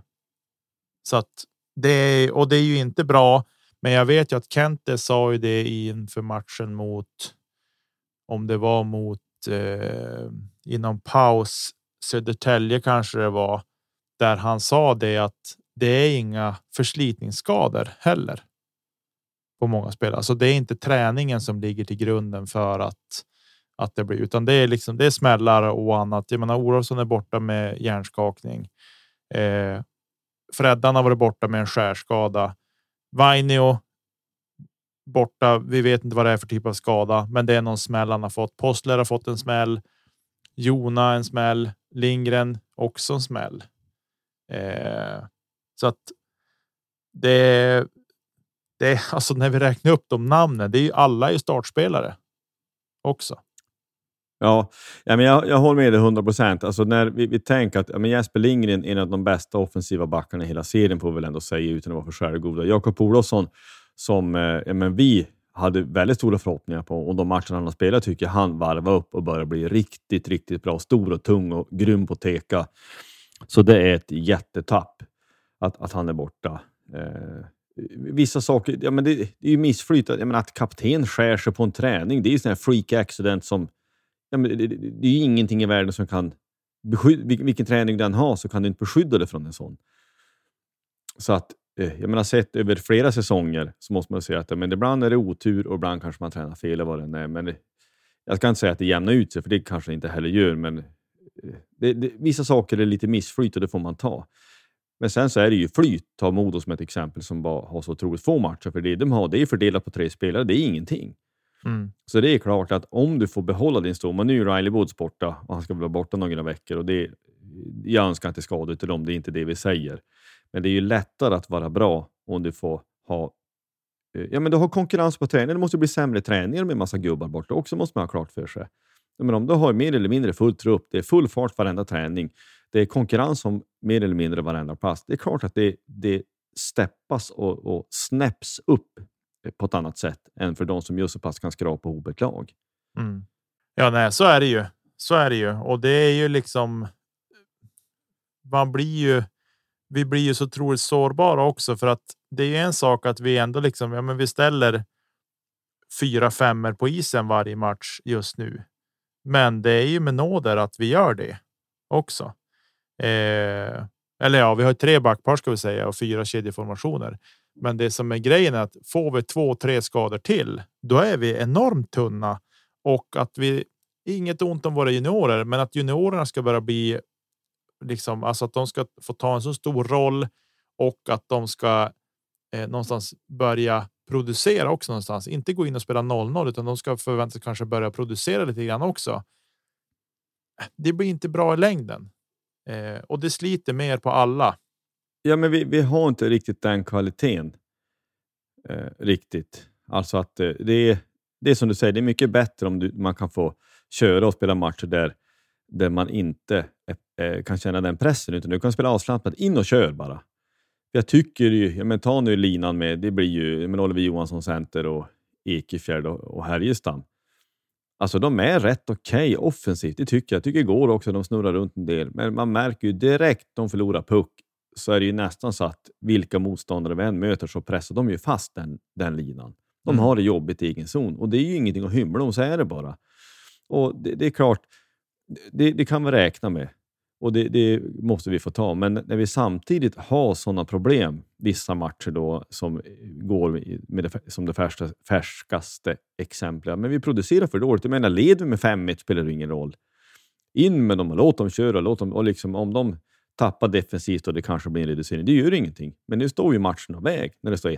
så att det är, och det är ju inte bra. Men jag vet ju att Kente sa ju det inför matchen mot. Om det var mot eh, inom paus Södertälje kanske det var där han sa det att det är inga förslitningsskador heller. På många spelare, så det är inte träningen som ligger till grunden för att att det blir, utan det är liksom det är smällar och annat. Jag menar, Olofsson är borta med hjärnskakning. Eh, Freddan har varit borta med en skärskada. Vainio borta. Vi vet inte vad det är för typ av skada, men det är någon smäll han har fått. Postler har fått en smäll. Jona en smäll. Lindgren också en smäll. Eh, så att det. Det är alltså när vi räknar upp de namnen. Det är ju alla är startspelare också. Ja, ja men jag, jag håller med dig 100 procent. Alltså när vi, vi tänker att ja, men Jesper Lindgren är en av de bästa offensiva backarna i hela serien, får vi väl ändå säga utan att vara för självgoda. Jakob Olofsson, som eh, ja, men vi hade väldigt stora förhoppningar på och de matcherna han har spelat tycker jag han varvar upp och börjar bli riktigt, riktigt bra. Stor och tung och grym på teka. Så det är ett jättetapp att, att han är borta. Eh, vissa saker, ja, men det, det är ju missflyt. Jag menar, att kapten skär sig på en träning, det är ju sån här freak accident som ja, men det, det, det är ju ingenting i världen som kan beskydda, vilken träning den har så kan du inte beskydda dig från en sån. Så att, eh, jag menar sett över flera säsonger så måste man säga att ja, men ibland är det otur och ibland kanske man tränar fel eller vad det är. Men det, jag ska inte säga att det jämnar ut sig, för det kanske det inte heller gör, men det, det, vissa saker är lite missflyt och det får man ta. Men sen så är det ju flyt. Ta Modo som ett exempel som bara har så otroligt få matcher. För det de har, det är fördelat på tre spelare. Det är ingenting. Mm. Så det är klart att om du får behålla din stomme, nu är Riley Woods borta och han ska vara borta några veckor och det, jag önskar inte skada till dem, det är inte det vi säger. Men det är ju lättare att vara bra om du får ha eh, Ja, men du har konkurrens på träning. Det måste bli sämre träningar med massa gubbar borta också, måste man ha klart för sig. Men om du har mer eller mindre full trupp, det är full fart varenda träning, det är konkurrens om mer eller mindre varenda pass. Det är klart att det, det steppas och, och snäpps upp på ett annat sätt än för de som just så pass kan skrapa ihop ett lag. Mm. Ja, nej, så är det ju. Så är det ju och det är ju liksom. Man blir ju. vi blir ju så otroligt sårbara också för att det är en sak att vi ändå liksom, ja, men vi ställer fyra femmer på isen varje match just nu. Men det är ju med nåder att vi gör det också. Eh, eller ja, vi har tre backpar ska vi säga och fyra kedjeformationer. Men det som är grejen är att får vi två, tre skador till, då är vi enormt tunna och att vi inget ont om våra juniorer, men att juniorerna ska börja bli liksom alltså att de ska få ta en så stor roll och att de ska eh, någonstans börja producera också någonstans. Inte gå in och spela 0-0 utan de ska förväntas kanske börja producera lite grann också. Det blir inte bra i längden eh, och det sliter mer på alla. Ja, men vi, vi har inte riktigt den kvaliteten. Eh, riktigt. Alltså att eh, det är, det är som du säger, det är mycket bättre om du, man kan få köra och spela matcher där, där man inte eh, eh kan känna den pressen, utan du kan spela avslappnat. In och kör bara. Jag tycker ju, ja, men ta nu linan med, det blir ju men Oliver Johansson center och Ekefjärd och, och Härjestam. Alltså de är rätt okej okay, offensivt, det tycker jag. Jag tycker igår också de snurrar runt en del, men man märker ju direkt de förlorar puck så är det ju nästan så att vilka motståndare vi än möter så pressar de ju fast den, den linan. De mm. har det jobbigt i egen zon och det är ju ingenting att hymla om, så är det bara. Och det, det är klart, det, det, kan vi räkna med och det, det, måste vi få ta. Men när vi samtidigt har sådana problem, vissa matcher då som går med det, som det färska, färskaste exemplet, men vi producerar för dåligt. Jag menar, leder vi med 5-1 spelar det ingen roll. In med dem och låt dem köra. Låt dem, och liksom, om de tappar defensivt och det kanske blir en reducering, det gör ingenting. Men nu står ju matchen av väg när det står 1-1.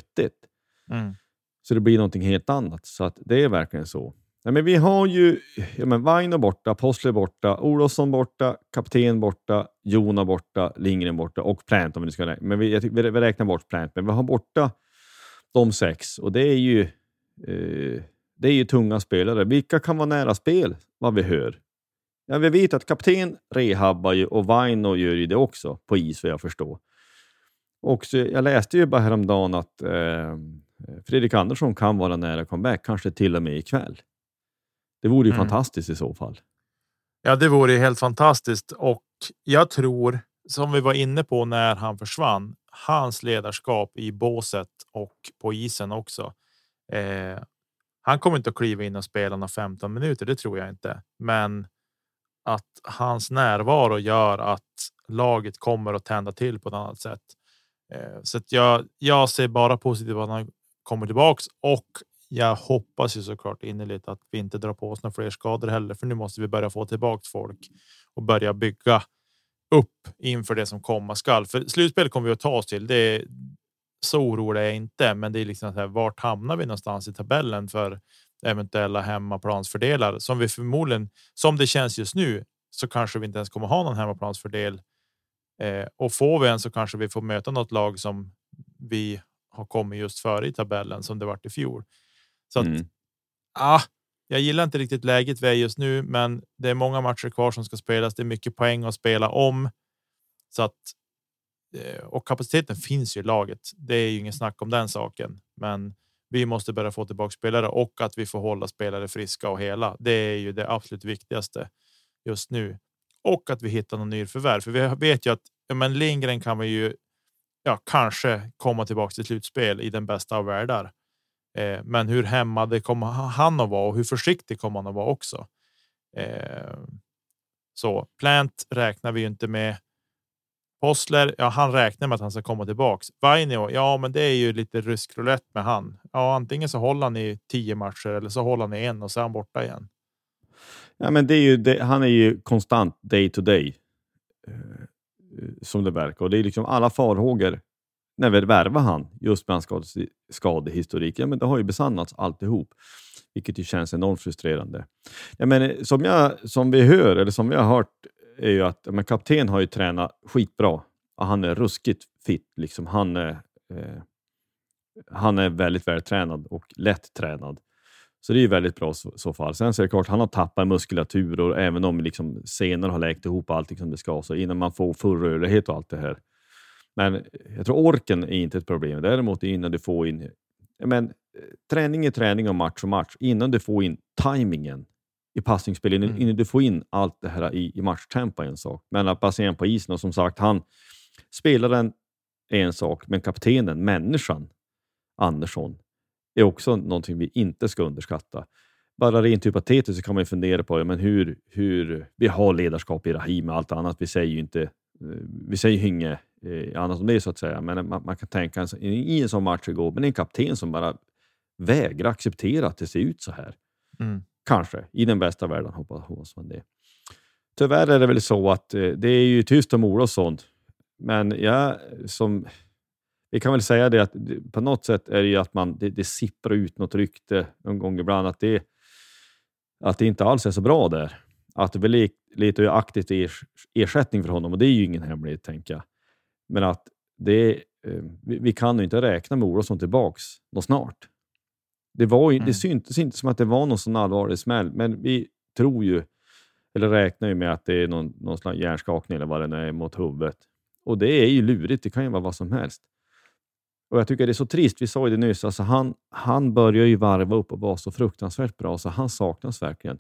Mm. Så det blir någonting helt annat. Så att det är verkligen så. Nej, men vi har ju ja, men Vaino borta, Possler borta, Olofsson borta, kapten borta, Jona borta, Lindgren borta och Plant om vi ska räkna. Men vi, jag, vi, vi räknar bort Plant, men vi har borta de sex och det är ju, eh, det är ju tunga spelare. Vilka kan vara nära spel, vad vi hör? Ja, vi vet att kapten rehabbar ju och Vaino gör ju det också på is, vad jag förstår. Och så, jag läste ju bara häromdagen att eh, Fredrik Andersson kan vara nära comeback, kanske till och med ikväll. Det vore ju mm. fantastiskt i så fall. Ja, det vore helt fantastiskt och jag tror som vi var inne på när han försvann. Hans ledarskap i båset och på isen också. Eh, han kommer inte att kliva in och spela några 15 minuter. Det tror jag inte, men att hans närvaro gör att laget kommer att tända till på ett annat sätt. Eh, så att jag, jag ser bara positivt att han kommer tillbaks och jag hoppas ju såklart innerligt att vi inte drar på oss några fler skador heller, för nu måste vi börja få tillbaka folk och börja bygga upp inför det som komma skall. För slutspel kommer vi att ta oss till. Det är så orolig är jag inte, men det är liksom så här, vart hamnar vi någonstans i tabellen för eventuella hemmaplansfördelar som vi förmodligen som det känns just nu så kanske vi inte ens kommer ha någon hemmaplansfördel. Eh, och får vi en så kanske vi får möta något lag som vi har kommit just före i tabellen som det vart i fjol. Så att, mm. ah, jag gillar inte riktigt läget vi är just nu, men det är många matcher kvar som ska spelas. Det är mycket poäng att spela om så att eh, och kapaciteten finns ju i laget. Det är ju ingen snack om den saken, men vi måste börja få tillbaka spelare och att vi får hålla spelare friska och hela. Det är ju det absolut viktigaste just nu och att vi hittar någon ny förvärv. För vi vet ju att men Lindgren kan vi ju ja, kanske komma tillbaka till slutspel i den bästa av världar. Eh, men hur hämmade kommer han att vara och hur försiktig kommer han att vara också? Eh, så Plant räknar vi ju inte med. Possler, ja, han räknar med att han ska komma tillbaks. Vainio, ja, men det är ju lite rysk roulette med han. Ja, antingen så håller han i tio matcher eller så håller han i en och så är han borta igen. Ja, men det är ju det, han är ju konstant day to day eh, eh, som det verkar och det är liksom alla farhågor när vi värvade han just med hans skadehistorik. Ja, men det har ju besannats alltihop, vilket ju känns enormt frustrerande. Ja, men som, jag, som vi hör, eller som vi har hört, är ju att men kapten har ju tränat skitbra. Han är ruskigt fit. Liksom. Han, är, eh, han är väldigt vältränad och lätt tränad. Så det är ju väldigt bra i så, så fall. Sen så är det klart, han har tappat muskulatur och även om liksom senor har läkt ihop allting som det ska, så innan man får full rörlighet och allt det här. Men jag tror orken är inte ett problem. Däremot innan du får in men, träning är träning och match och match. Innan du får in tajmingen i passningsspelet, mm. innan du får in allt det här i, i matchtempo är en sak. Men att passera på isen och som sagt, han spelar den är en sak, men kaptenen, människan Andersson, är också någonting vi inte ska underskatta. Bara rent hypotetiskt så kan man ju fundera på ja, men hur, hur vi har ledarskap i Rahim och allt annat. Vi säger ju inte, eh, vi säger inget eh, annat om det så att säga, men man, man kan tänka sig i en sån match igår, men en kapten som bara vägrar acceptera att det ser ut så här. Mm. Kanske, i den bästa världen hoppas, man det. Tyvärr är det väl så att eh, det är ju tyst om Olofsson, men jag som vi kan väl säga det att på något sätt är det ju att man, det, det sipprar ut något rykte någon gång ibland att det, att det inte alls är så bra där. Att det letar ju aktivt ers, ersättning för honom och det är ju ingen hemlighet, tänker jag. Men att det, eh, vi, kan ju inte räkna med Olofsson tillbaks något snart. Det, var mm. det syntes inte som att det var någon sån allvarlig smäll, men vi tror ju, eller räknar ju med att det är någon, någon slags hjärnskakning eller vad det nu är mot huvudet. Och det är ju lurigt, det kan ju vara vad som helst. Och Jag tycker det är så trist, vi sa ju det nyss, alltså han, han börjar ju varva upp och vara så fruktansvärt bra, så han saknas verkligen.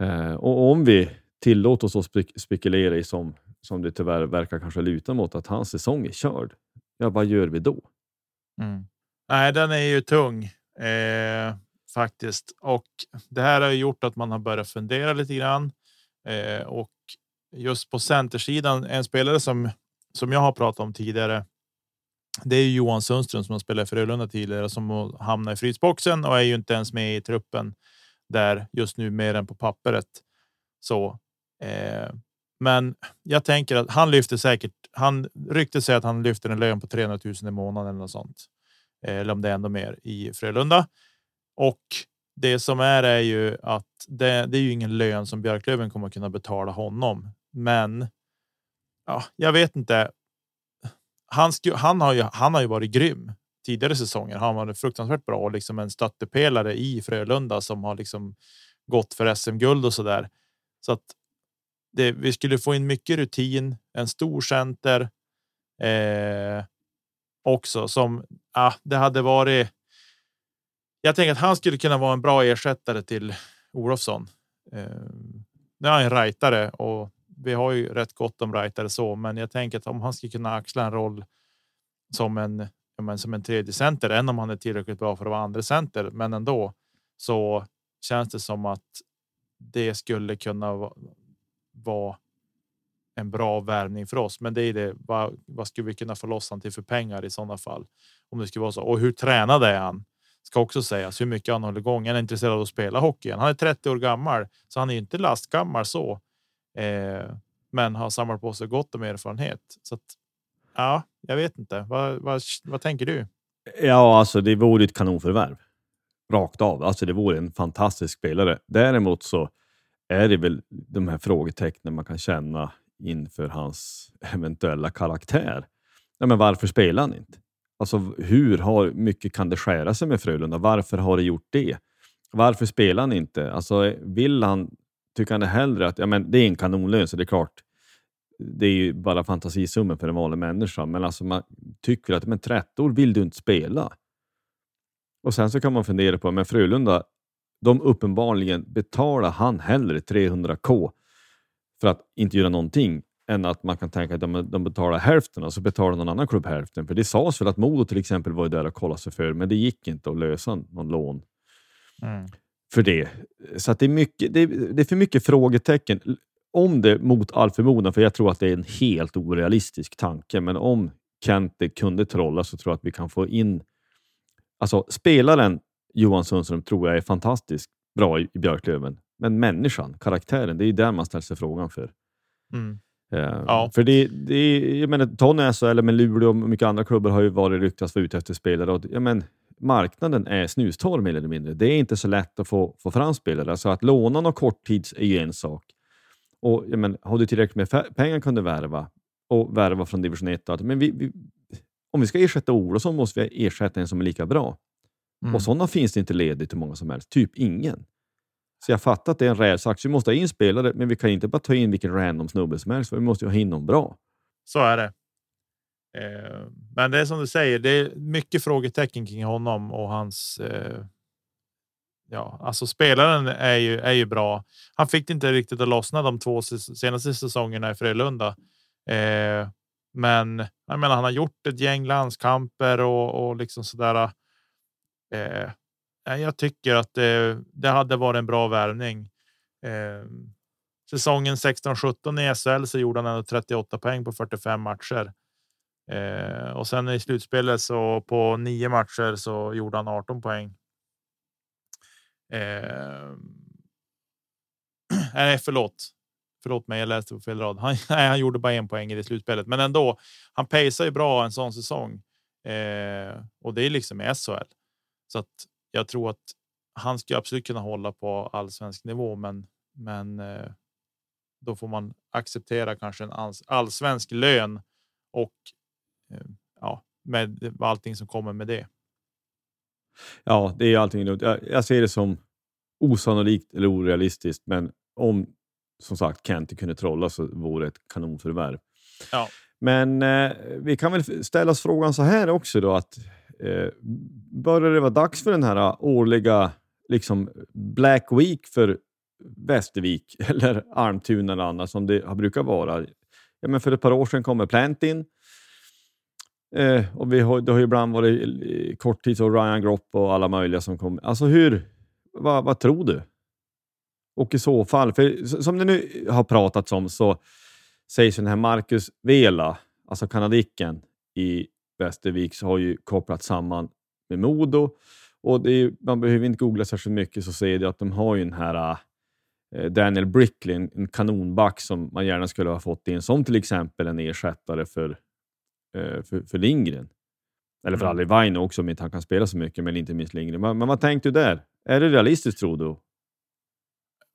Eh, och om vi tillåter oss att spek spekulera i, som, som det tyvärr verkar kanske luta mot, att hans säsong är körd, ja, vad gör vi då? Mm. Nej, den är ju tung eh, faktiskt. Och det här har gjort att man har börjat fundera lite grann. Eh, och just på centersidan, en spelare som, som jag har pratat om tidigare, det är Johan Sundström som har spelat för Frölunda tidigare som hamnar i frysboxen och är ju inte ens med i truppen där just nu mer än på pappret. Så, eh, men jag tänker att han lyfter säkert. Han ryckte sig att han lyfter en lön på 300 000 i månaden eller något sånt. Eh, eller om det är ändå mer i Frölunda. Och det som är är ju att det, det är ju ingen lön som Björklöven kommer kunna betala honom. Men ja, jag vet inte han, han, har ju, han har ju varit grym tidigare säsonger. Han var fruktansvärt bra och liksom en stöttepelare i Frölunda som har liksom gått för SM-guld och så där. Så att det, vi skulle få in mycket rutin, en stor center. Eh, också som ah, det hade varit. Jag tänker att han skulle kunna vara en bra ersättare till Olofsson. Eh, nu är han en rightare och vi har ju rätt gott om rightare så, men jag tänker att om han skulle kunna axla en roll som en, men, som en tredje center, än om han är tillräckligt bra för att vara andra center, men ändå så känns det som att det skulle kunna vara, en bra värvning för oss. Men det är det. Vad, vad skulle vi kunna få loss han till för pengar i sådana fall? Om det skulle vara så. Och hur tränad är han? Ska också sägas hur mycket han håller igång. Han är intresserad av att spela hockey. Han är 30 år gammal, så han är inte lastgammal så. Eh, men har samlat på sig gott om erfarenhet. Så att, ja, jag vet inte. Vad, vad, vad tänker du? Ja, alltså det vore ett kanonförvärv. Rakt av. Alltså det vore en fantastisk spelare. Däremot så är det väl de här frågetecknen man kan känna inför hans eventuella karaktär. Ja, men varför spelar han inte? Alltså hur har, mycket kan det skära sig med Frölunda? Varför har det gjort det? Varför spelar han inte? Alltså, vill han tycker han det hellre att ja, men det är en kanonlön, så det är klart, det är ju bara fantasisummen för en vanlig människa, men alltså man tycker att men 30 år vill du inte spela. Och sen så kan man fundera på, men Frölunda, de uppenbarligen betalar han hellre 300k för att inte göra någonting än att man kan tänka att de, de betalar hälften och så betalar någon annan klubb hälften. För det sades väl att Modo till exempel var där och kollade sig för, men det gick inte att lösa någon lån. Mm för det. Så det, är mycket, det, är, det är för mycket frågetecken. Om det mot all förmodan, för jag tror att det är en helt orealistisk tanke, men om Kente kunde trolla så tror jag att vi kan få in... Alltså spelaren Johan Sundström tror jag är fantastiskt bra i, i Björklöven, men människan, karaktären, det är där man ställer sig frågan för. Mm. Uh, ja. För det, det, jag menar, Tony SHL, men Luleå och mycket andra klubbar har ju varit ryktas vara ute efter spelare. Och, jag men, marknaden är snustorr mer eller mindre. Det är inte så lätt att få, få fram spelare. Så att låna någon korttids är ju en sak. Och, jag men, har du tillräckligt med pengar kan du värva och värva från division 1. Men vi, vi, om vi ska ersätta Olofsson måste vi ersätta en som är lika bra. Mm. Och sådana finns det inte ledigt hur många som helst. Typ ingen. Så jag fattar att det är en rävsax. Vi måste ha in spelare, men vi kan inte bara ta in vilken random snubbe som helst. Vi måste ju ha in någon bra. Så är det. Eh, men det är som du säger, det är mycket frågetecken kring honom och hans. Eh, ja, alltså spelaren är ju, är ju bra. Han fick inte riktigt att lossna de två senaste säsongerna i Frölunda. Eh, Men jag menar, han har gjort ett gäng landskamper och, och liksom sådär. Eh, eh, jag tycker att det, det hade varit en bra värvning. Eh, säsongen 16-17 i SHL så gjorde han ändå 38 poäng på 45 matcher. Eh, och sen i slutspelet så på nio matcher så gjorde han 18 poäng. Eh, nej, förlåt. Förlåt mig, jag läste på fel rad. Han, nej, han gjorde bara en poäng i det slutspelet, men ändå. Han pacear ju bra en sån säsong eh, och det är liksom i SHL så att jag tror att han ska absolut kunna hålla på allsvensk nivå, men men eh, då får man acceptera kanske en allsvensk lön och eh, ja, med allting som kommer med det. Ja, det är allting. Jag, jag ser det som osannolikt eller orealistiskt, men om som sagt Kent kunde trolla så vore det ett kanonförvärv. Ja. Men eh, vi kan väl ställa oss frågan så här också då att eh, börjar det vara dags för den här ah, årliga liksom Black Week för Västervik eller Almtuna eller annat som det brukar vara. Ja, men för ett par år sedan kom Plantin. Eh, och vi har, det har ju ibland varit eh, korttids och Ryan Gropp och alla möjliga som kommer. Alltså hur, vad, vad tror du? Och i så fall, för som det nu har pratats om så sägs den här Marcus Vela, alltså kanadicken i Västervik, så har ju kopplats samman med Modo. Och är, man behöver inte googla särskilt mycket så ser det att de har ju den här Eh, Daniel Brickley, en kanonback som man gärna skulle ha fått in som till exempel en ersättare för, eh, för, för Lindgren. Eller för mm. Ali Vaino också, om inte han kan spela så mycket, men inte minst Lindgren. Men, men vad tänkte du där? Är det realistiskt tror du?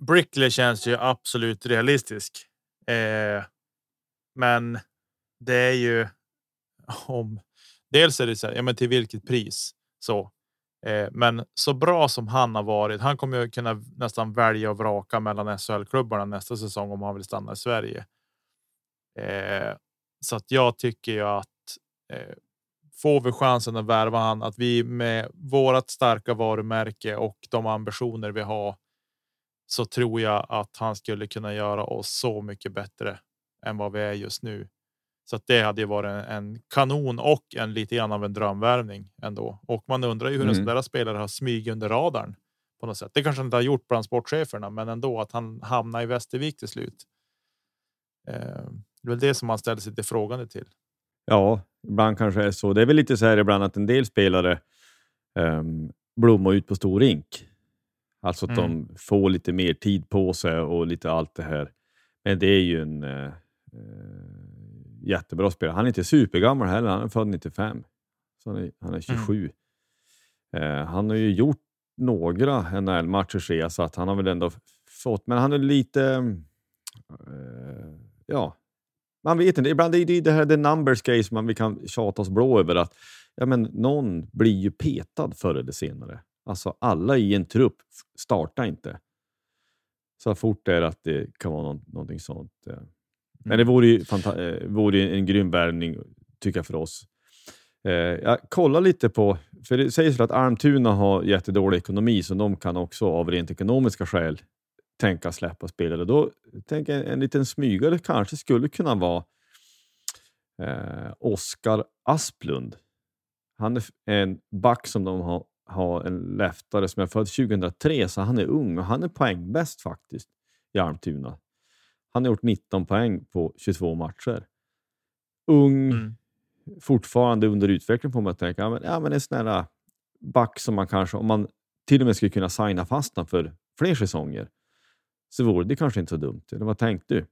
Brickley känns ju absolut realistisk. Eh, men det är ju om dels är det så här, ja, men till vilket pris så Eh, men så bra som han har varit. Han kommer ju kunna nästan välja och vraka mellan SHL-klubbarna nästa säsong om han vill stanna i Sverige. Eh, så att jag tycker ju att eh, får vi chansen att värva han, att vi med vårat starka varumärke och de ambitioner vi har så tror jag att han skulle kunna göra oss så mycket bättre än vad vi är just nu. Så det hade ju varit en kanon och en lite grann av en drömvärvning ändå. Och man undrar ju hur mm. en sån där spelare har smyg under radarn på något sätt. Det kanske han inte har gjort bland sportcheferna, men ändå att han hamnar i Västervik till slut. Eh, det är väl det som man ställer sig lite frågande till. Ja, ibland kanske är så. Det är väl lite så här ibland att en del spelare um, blommar ut på stor rink. Alltså att mm. de får lite mer tid på sig och lite allt det här. Men det är ju en uh, jättebra spelare. Han är inte supergammal heller, han är född 95. Så han, är, han är 27. Mm. Eh, han har ju gjort några NHL-matcher ser jag, så att han har väl ändå fått, men han är lite... Eh, ja, man vet inte. Ibland är det det här the numbers case man vi kan tjata oss blå över att ja, men någon blir ju petad förr eller senare. Alltså alla i en trupp startar inte. Så fort det är att det kan vara någon, någonting sånt. Eh. Mm. Men det vore ju, eh, vore en grym värvning, tycker jag, för oss. Eh, jag kollar lite på, för det sägs att Almtuna har jättedålig ekonomi, så de kan också av rent ekonomiska skäl tänka släppa spelare. Då tänker jag en liten smygare kanske skulle kunna vara eh, Oskar Asplund. Han är en back som de har, har en leftare som är född 2003, så han är ung och han är poängbäst faktiskt i Almtuna. Han har gjort 19 poäng på 22 matcher. Ung, mm. fortfarande under utveckling får man tänka. Ja, men, ja, men en sån här back som man kanske, om man till och med skulle kunna signa fast för fler säsonger, så vore det kanske inte så dumt. Eller vad tänkte du?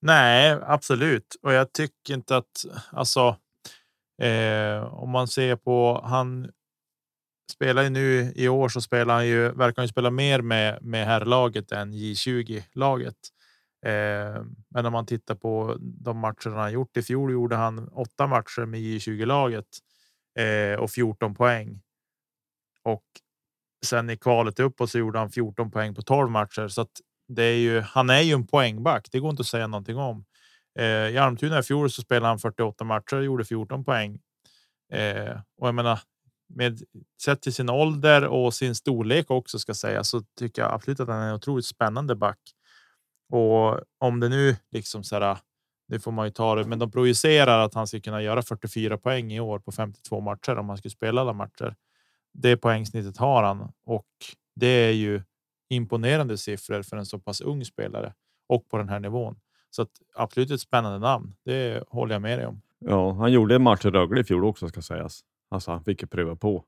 Nej, absolut. Och jag tycker inte att alltså. Eh, om man ser på han spelar ju nu i år så spelar han ju verkar han spela mer med med herrlaget än J20 laget. Eh, men om man tittar på de matcher han gjort i fjol gjorde han åtta matcher med J20 laget eh, och 14 poäng. Och sen i kvalet uppåt så gjorde han 14 poäng på 12 matcher så att det är ju. Han är ju en poängback. Det går inte att säga någonting om. Eh, I Almtuna i fjol så spelade han 48 matcher och gjorde 14 poäng. Och jag menar, med sett till sin ålder och sin storlek också ska säga så tycker jag absolut att han är en otroligt spännande back. Och om det nu liksom så här, äh, det får man ju ta det, men de projicerar att han ska kunna göra 44 poäng i år på 52 matcher om han skulle spela alla matcher. Det poängsnittet har han och det är ju imponerande siffror för en så pass ung spelare och på den här nivån. Så att absolut ett spännande namn. Det håller jag med dig om. Ja, han gjorde en match i Rögle i fjol också ska sägas. Alltså han fick ju pröva på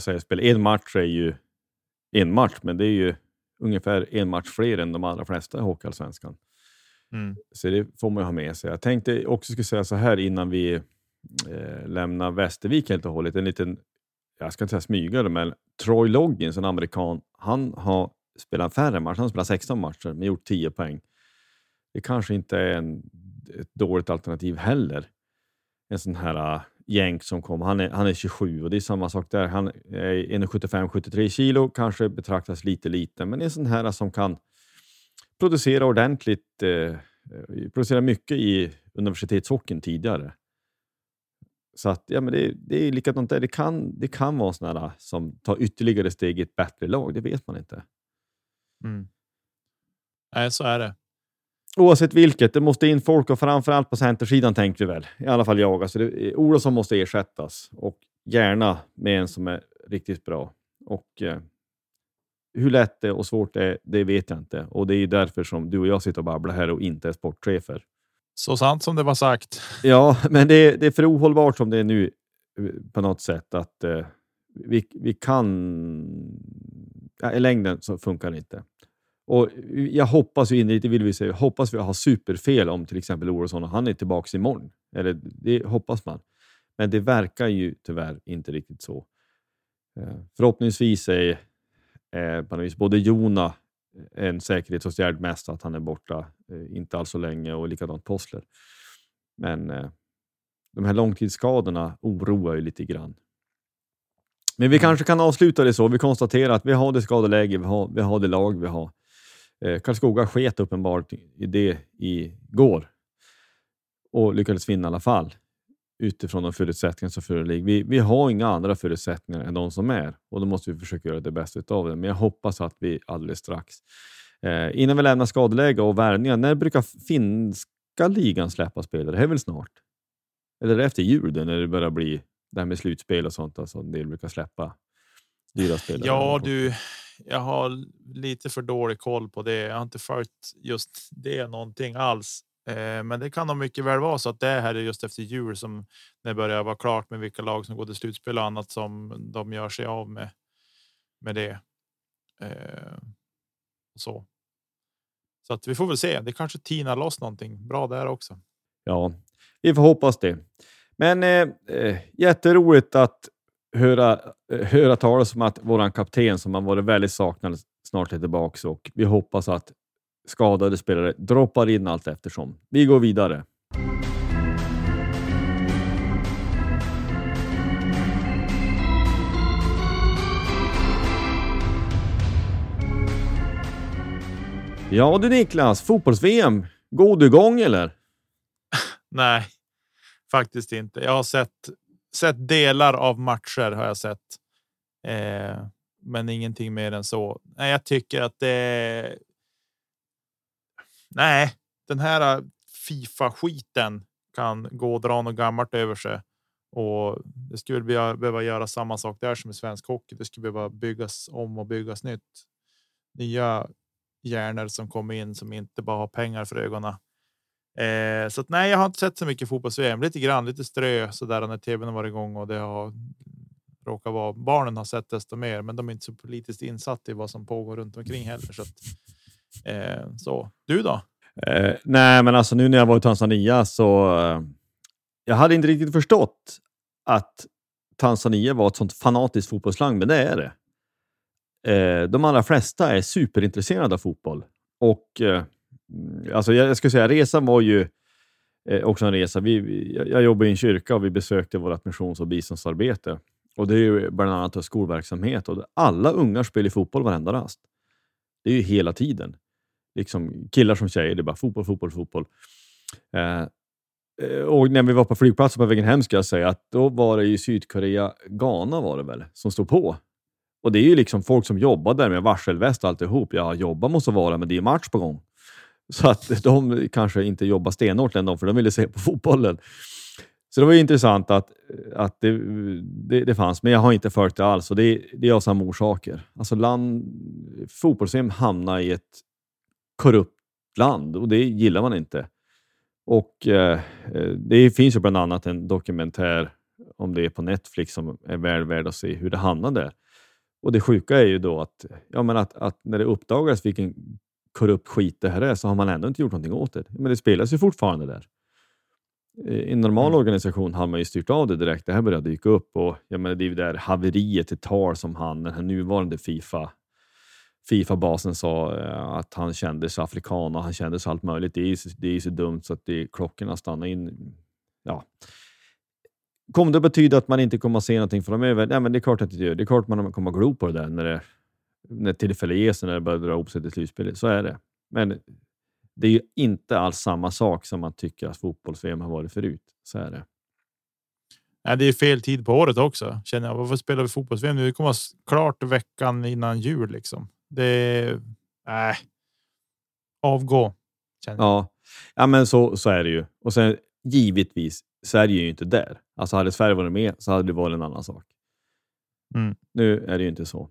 SHL-spel. En match är ju en match, men det är ju ungefär en match fler än de allra flesta i Hockeyallsvenskan. Mm. Så det får man ju ha med sig. Jag tänkte också skulle säga så här innan vi eh, lämnar Västervik helt och hållet. En liten, jag ska inte säga smygare, men Troy Loggins, en amerikan, han har spelat färre matcher. Han har spelat 16 matcher, men gjort 10 poäng. Det kanske inte är en, ett dåligt alternativ heller. En sån här uh, jänk som kom. Han är, han är 27 och det är samma sak där. Han eh, är 1,75-73 kilo, kanske betraktas lite liten, men är en sån här som kan producera ordentligt, eh, eh, producera mycket i universitetshockeyn tidigare. Så att, ja, men det, det är likadant där. Det kan, det kan vara sådana som tar ytterligare steg i ett bättre lag. Det vet man inte. Mm. Nej, så är det. Oavsett vilket, det måste in folk och framförallt på centersidan tänkte vi väl. I alla fall jag. Alltså det, Olofsson måste ersättas och gärna med en som är riktigt bra. Och eh, hur lätt det och svårt det är, det vet jag inte. Och det är därför som du och jag sitter och babblar här och inte är sportchefer. Så sant som det var sagt. Ja, men det, det är för ohållbart som det är nu eh, på något sätt att eh, vi, vi kan... Ja, I längden så funkar det inte. Och jag hoppas ju innerligt, vill vi säga, hoppas vi har superfel om till exempel Olofsson och han är tillbaka imorgon. Eller det hoppas man. Men det verkar ju tyvärr inte riktigt så. Eh, förhoppningsvis är eh, på något vis både Jona en säkerhetsåtgärd mest att han är borta, eh, inte alls så länge och likadant Possler. Men eh, de här långtidsskadorna oroar ju lite grann. Men vi kanske kan avsluta det så. Vi konstaterar att vi har det skadeläge vi har, vi har det lag vi har. Eh, Karlskoga sket uppenbart i det igår och lyckades vinna i alla fall utifrån de förutsättningar som föreligger. Vi, vi har inga andra förutsättningar än de som är och då måste vi försöka göra det bästa av det. Men jag hoppas att vi alldeles strax, eh, innan vi lämnar skadeläge och värvningar, när brukar finska ligan släppa spelare? Det är väl snart? Eller efter jul då, när det börjar bli det här med slutspel och sånt, alltså en del brukar släppa dyra spelare. Ja, du, jag har lite för dålig koll på det. Jag har inte följt just det någonting alls. Eh, men det kan nog mycket väl vara så att det här är just efter jul som det börjar vara klart med vilka lag som går till slutspel och annat som de gör sig av med. Med det. Eh, så. Så att vi får väl se. Det kanske tinar loss någonting bra där också. Ja, vi får hoppas det. Men eh, eh jätteroligt att höra, höra talas om att vår kapten som har varit väldigt saknad snart är tillbaka och vi hoppas att skadade spelare droppar in allt eftersom. Vi går vidare. Ja du Niklas, fotbolls-VM. God igång eller? Nej, faktiskt inte. Jag har sett sett delar av matcher har jag sett. Eh, men ingenting mer än så. Nej, jag tycker att det. Nej, den här Fifa skiten kan gå och dra något gammalt över sig och det skulle behöva göra samma sak där som i svensk hockey. Det skulle behöva byggas om och byggas nytt. Nya hjärnor som kommer in som inte bara har pengar för ögonen Eh, så att, nej, jag har inte sett så mycket fotbolls-VM. Lite grann, lite strö så där när tvn har varit igång och det har råkar vara. Barnen har sett desto mer, men de är inte så politiskt insatta i vad som pågår runt omkring heller. Så, att, eh, så. du då? Eh, nej, men alltså nu när jag var i Tanzania så. Eh, jag hade inte riktigt förstått att Tanzania var ett sånt fanatiskt fotbollsland, men det är det. Eh, de allra flesta är superintresserade av fotboll och eh, Mm, alltså jag, jag skulle säga resan var ju eh, också en resa. Vi, jag, jobbar i en kyrka och vi besökte vårt missions och biståndsarbete. Och det är ju bland annat skolverksamhet och alla ungar spelar fotboll varenda rast. Det är ju hela tiden. Liksom killar som tjejer, det är bara fotboll, fotboll, fotboll. Eh, eh och när vi var på flygplatsen på vägen hem ska jag säga att då var det ju Sydkorea, Ghana var det väl, som stod på. Och det är ju liksom folk som jobbar där med varselväst och alltihop. Ja, jobba måste vara, men det är match på gång. Så att de kanske inte jobbar stenhårt ändå, för de ville se på fotbollen. Så det var ju intressant att, att det, det, det fanns, men jag har inte följt det alls. Och det, det är av samma orsaker. Alltså land, fotbolls hamnar i ett korrupt land och det gillar man inte. Och eh, Det finns ju bland annat en dokumentär om det är på Netflix som är väl värd att se hur det hamnade. Och Det sjuka är ju då att, ja, men att, att när det uppdagades vilken korrupt skit det här är så har man ändå inte gjort någonting åt det. Men det spelas ju fortfarande där. I en normal mm. organisation har man ju styrt av det direkt. Det här började dyka upp och jag menar, det är ju där haveriet i tal som han, den här nuvarande Fifa Fifa-basen sa eh, att han kände sig afrikan och han kände sig allt möjligt. Det är, det är så dumt så att det, klockorna stannar in. Ja. Kommer det betyda att man inte kommer att se någonting framöver? Nej, men det är klart att det gör. Det är klart att man kommer att glo på det där när, det, när tillfälle ges, när det börjar dra ihop sig till slutspelet. Så är det. Men det är ju inte alls samma sak som man tycker att fotbolls-VM har varit förut. Så är det. Nej, det är fel tid på året också känner jag. Varför spelar vi fotbolls-VM nu? Det kommer klart veckan innan jul liksom. Det äh, avgå. Ja, ja, men så, så är det ju. Och sen givetvis, Sverige är ju inte där. Alltså hade Sverige varit med så hade det varit en annan sak. Mm. Nu är det ju inte så.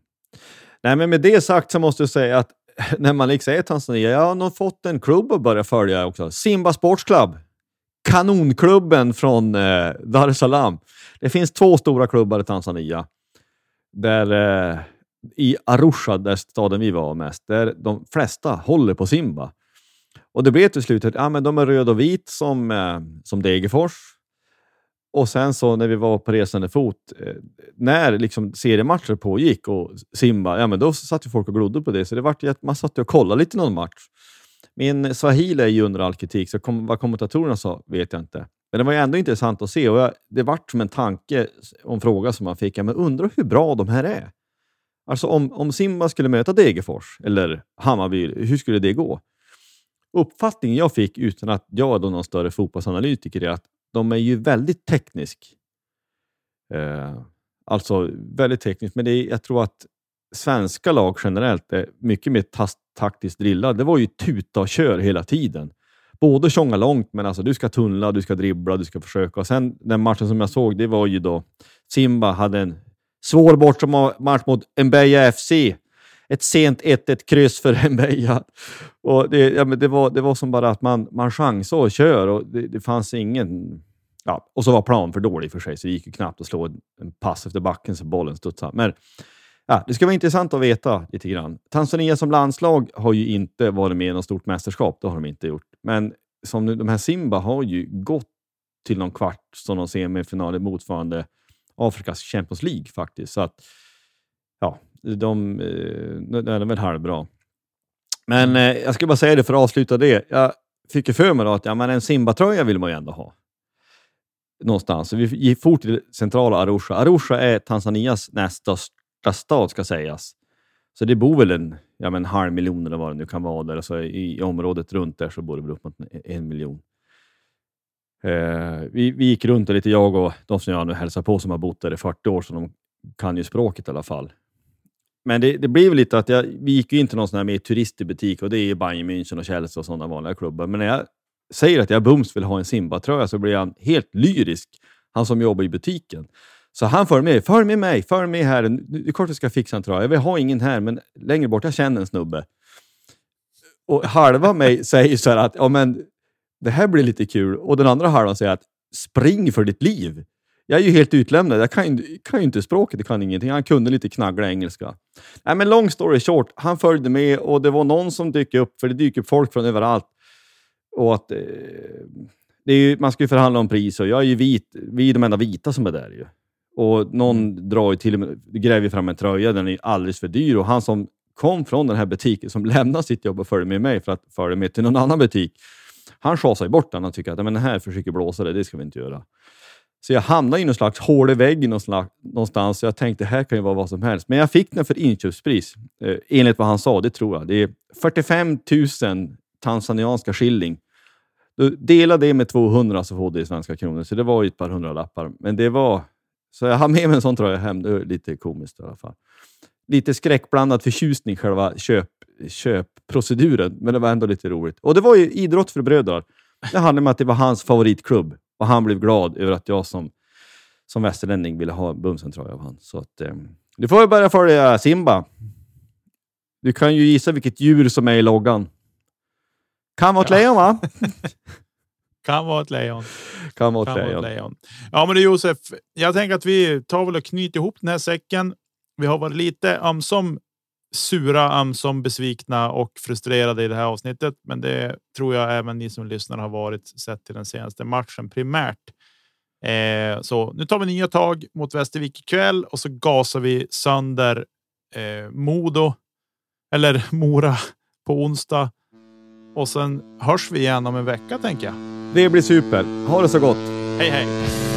Nej, men med det sagt så måste jag säga att när man liksom är i Tanzania, jag har nog fått en klubb att börja följa också. Simba Sports Club. Kanonklubben från eh, Dar es Salaam. Det finns två stora klubbar i Tanzania. Där eh, i Arusha, där staden vi var mest, där de flesta håller på Simba. Och det blev till slut att ja, men de är röd och vit som, eh, som Degerfors. Och sen så när vi var på resande fot, eh, när liksom seriematcher pågick och Simba, ja men då satt ju folk och glodde på det. Så det vart att man satt och kollade lite någon match. Min swahili är ju under all kritik, så kom, vad kommentatorerna sa vet jag inte. Men det var ju ändå intressant att se och jag, det vart som en tanke om fråga som man fick. Ja, men undrar hur bra de här är? Alltså om, om Simba skulle möta Degerfors eller Hammarby, hur skulle det gå? Uppfattningen jag fick utan att jag är någon större fotbollsanalytiker är att de är ju väldigt teknisk. Eh, alltså väldigt teknisk, men det är, jag tror att svenska lag generellt är mycket mer taktiskt drillade. Det var ju tuta och kör hela tiden. Både tjonga långt, men alltså du ska tunnla, du ska dribbla, du ska försöka. Och sen den matchen som jag såg, det var ju då Simba hade en Svår bortamatch mot Mbeya FC. Ett sent 1-1 kryss för Mbeya. Och det, ja, det, var, det var som bara att man, man chansade och kör och det, det fanns ingen... Ja, och så var planen för dålig för sig, så det gick ju knappt att slå en, pass efter backen så bollen studsade. Men ja, det ska vara intressant att veta lite grann. Tanzania som landslag har ju inte varit med i något stort mästerskap. Det har de inte gjort. Men som nu, de här Simba har ju gått till någon kvart som de semifinal motsvarande Afrikas Champions League faktiskt. Så att, de, eh, de är väl halvbra. Men eh, jag ska bara säga det för att avsluta det. Jag fick ju för mig att ja, men en Simba-tröja vill man ju ändå ha. Någonstans. Så vi gick fort till centrala Arusha. Arusha är Tanzanias näst största stad ska sägas. Så det bor väl en, ja, men en halv miljon eller vad det nu kan vara där. Alltså i, i området runt där så bor det väl upp mot en miljon. Eh, vi, vi gick runt lite, jag och de som jag nu hälsar på som har bott där i 40 år, så de kan ju språket i alla fall. Men det, det blev lite att jag, vi gick ju in till någon sån här mer turistbutik och det är ju Bayern München och Chelsea och sådana vanliga klubbar. Men när jag säger att jag bums vill ha en Simba-tröja så blir han helt lyrisk, han som jobbar i butiken. Så han för med, följ med mig, följ med här. Det är klart vi ska fixa en tröja. Jag vill ha ingen här, men längre bort, jag känner en snubbe. Och halva mig säger så här att, ja men det här blir lite kul. Och den andra halvan säger att spring för ditt liv. Jag är ju helt utlämnad. Jag kan ju, kan ju inte språket, jag kan ingenting. Han kunde lite knaggla engelska. Nej, men long story short, han följde med och det var någon som dök upp, för det dyker upp folk från överallt. Och att, eh, det är ju, man ska ju förhandla om pris och jag är ju vit. Vi är de enda vita som är där ju. Och någon mm. drar ju till och med, gräver fram en tröja, den är alldeles för dyr. Och han som kom från den här butiken, som lämnade sitt jobb och följde med mig för att följa med till någon annan butik, han sjasar bort den och tycker att men den här försöker blåsa det, det ska vi inte göra. Så jag hamnade i någon slags hål i väggen någonstans. Så jag tänkte, det här kan ju vara vad som helst. Men jag fick den för inköpspris. Eh, enligt vad han sa, det tror jag. Det är 45 000 tanzanianska shilling. Du delar det med 200 så får du det i svenska kronor. Så det var ju ett par hundra lappar. Men det var... Så jag har med mig en sån tröja hem. Det är lite komiskt i alla fall. Lite skräckblandad förtjusning själva köp, köpproceduren, men det var ändå lite roligt. Och det var ju idrott för bröder. Det handlade om att det var hans favoritklubb och han blev glad över att jag som, som västerlänning ville ha bumsen tror jag av han. Så att, eh, du får börja följa Simba. Du kan ju gissa vilket djur som är i loggan. Kan vara ett Ja. lejon va? Kan vara ett lejon. Kan vara Kan ett vara ett lejon. lejon. Ja, men du Josef, jag tänker att vi tar väl och knyter ihop den här säcken. Vi har varit lite ömsom sura, ömsom besvikna och frustrerade i det här avsnittet. Men det tror jag även ni som lyssnar har varit sett till den senaste matchen primärt. Eh, så nu tar vi nya tag mot Västervik ikväll och så gasar vi sönder eh, Modo eller Mora på onsdag. Och sen hörs vi igen om en vecka tänker jag. Det blir super. Ha det så gott! Hej hej!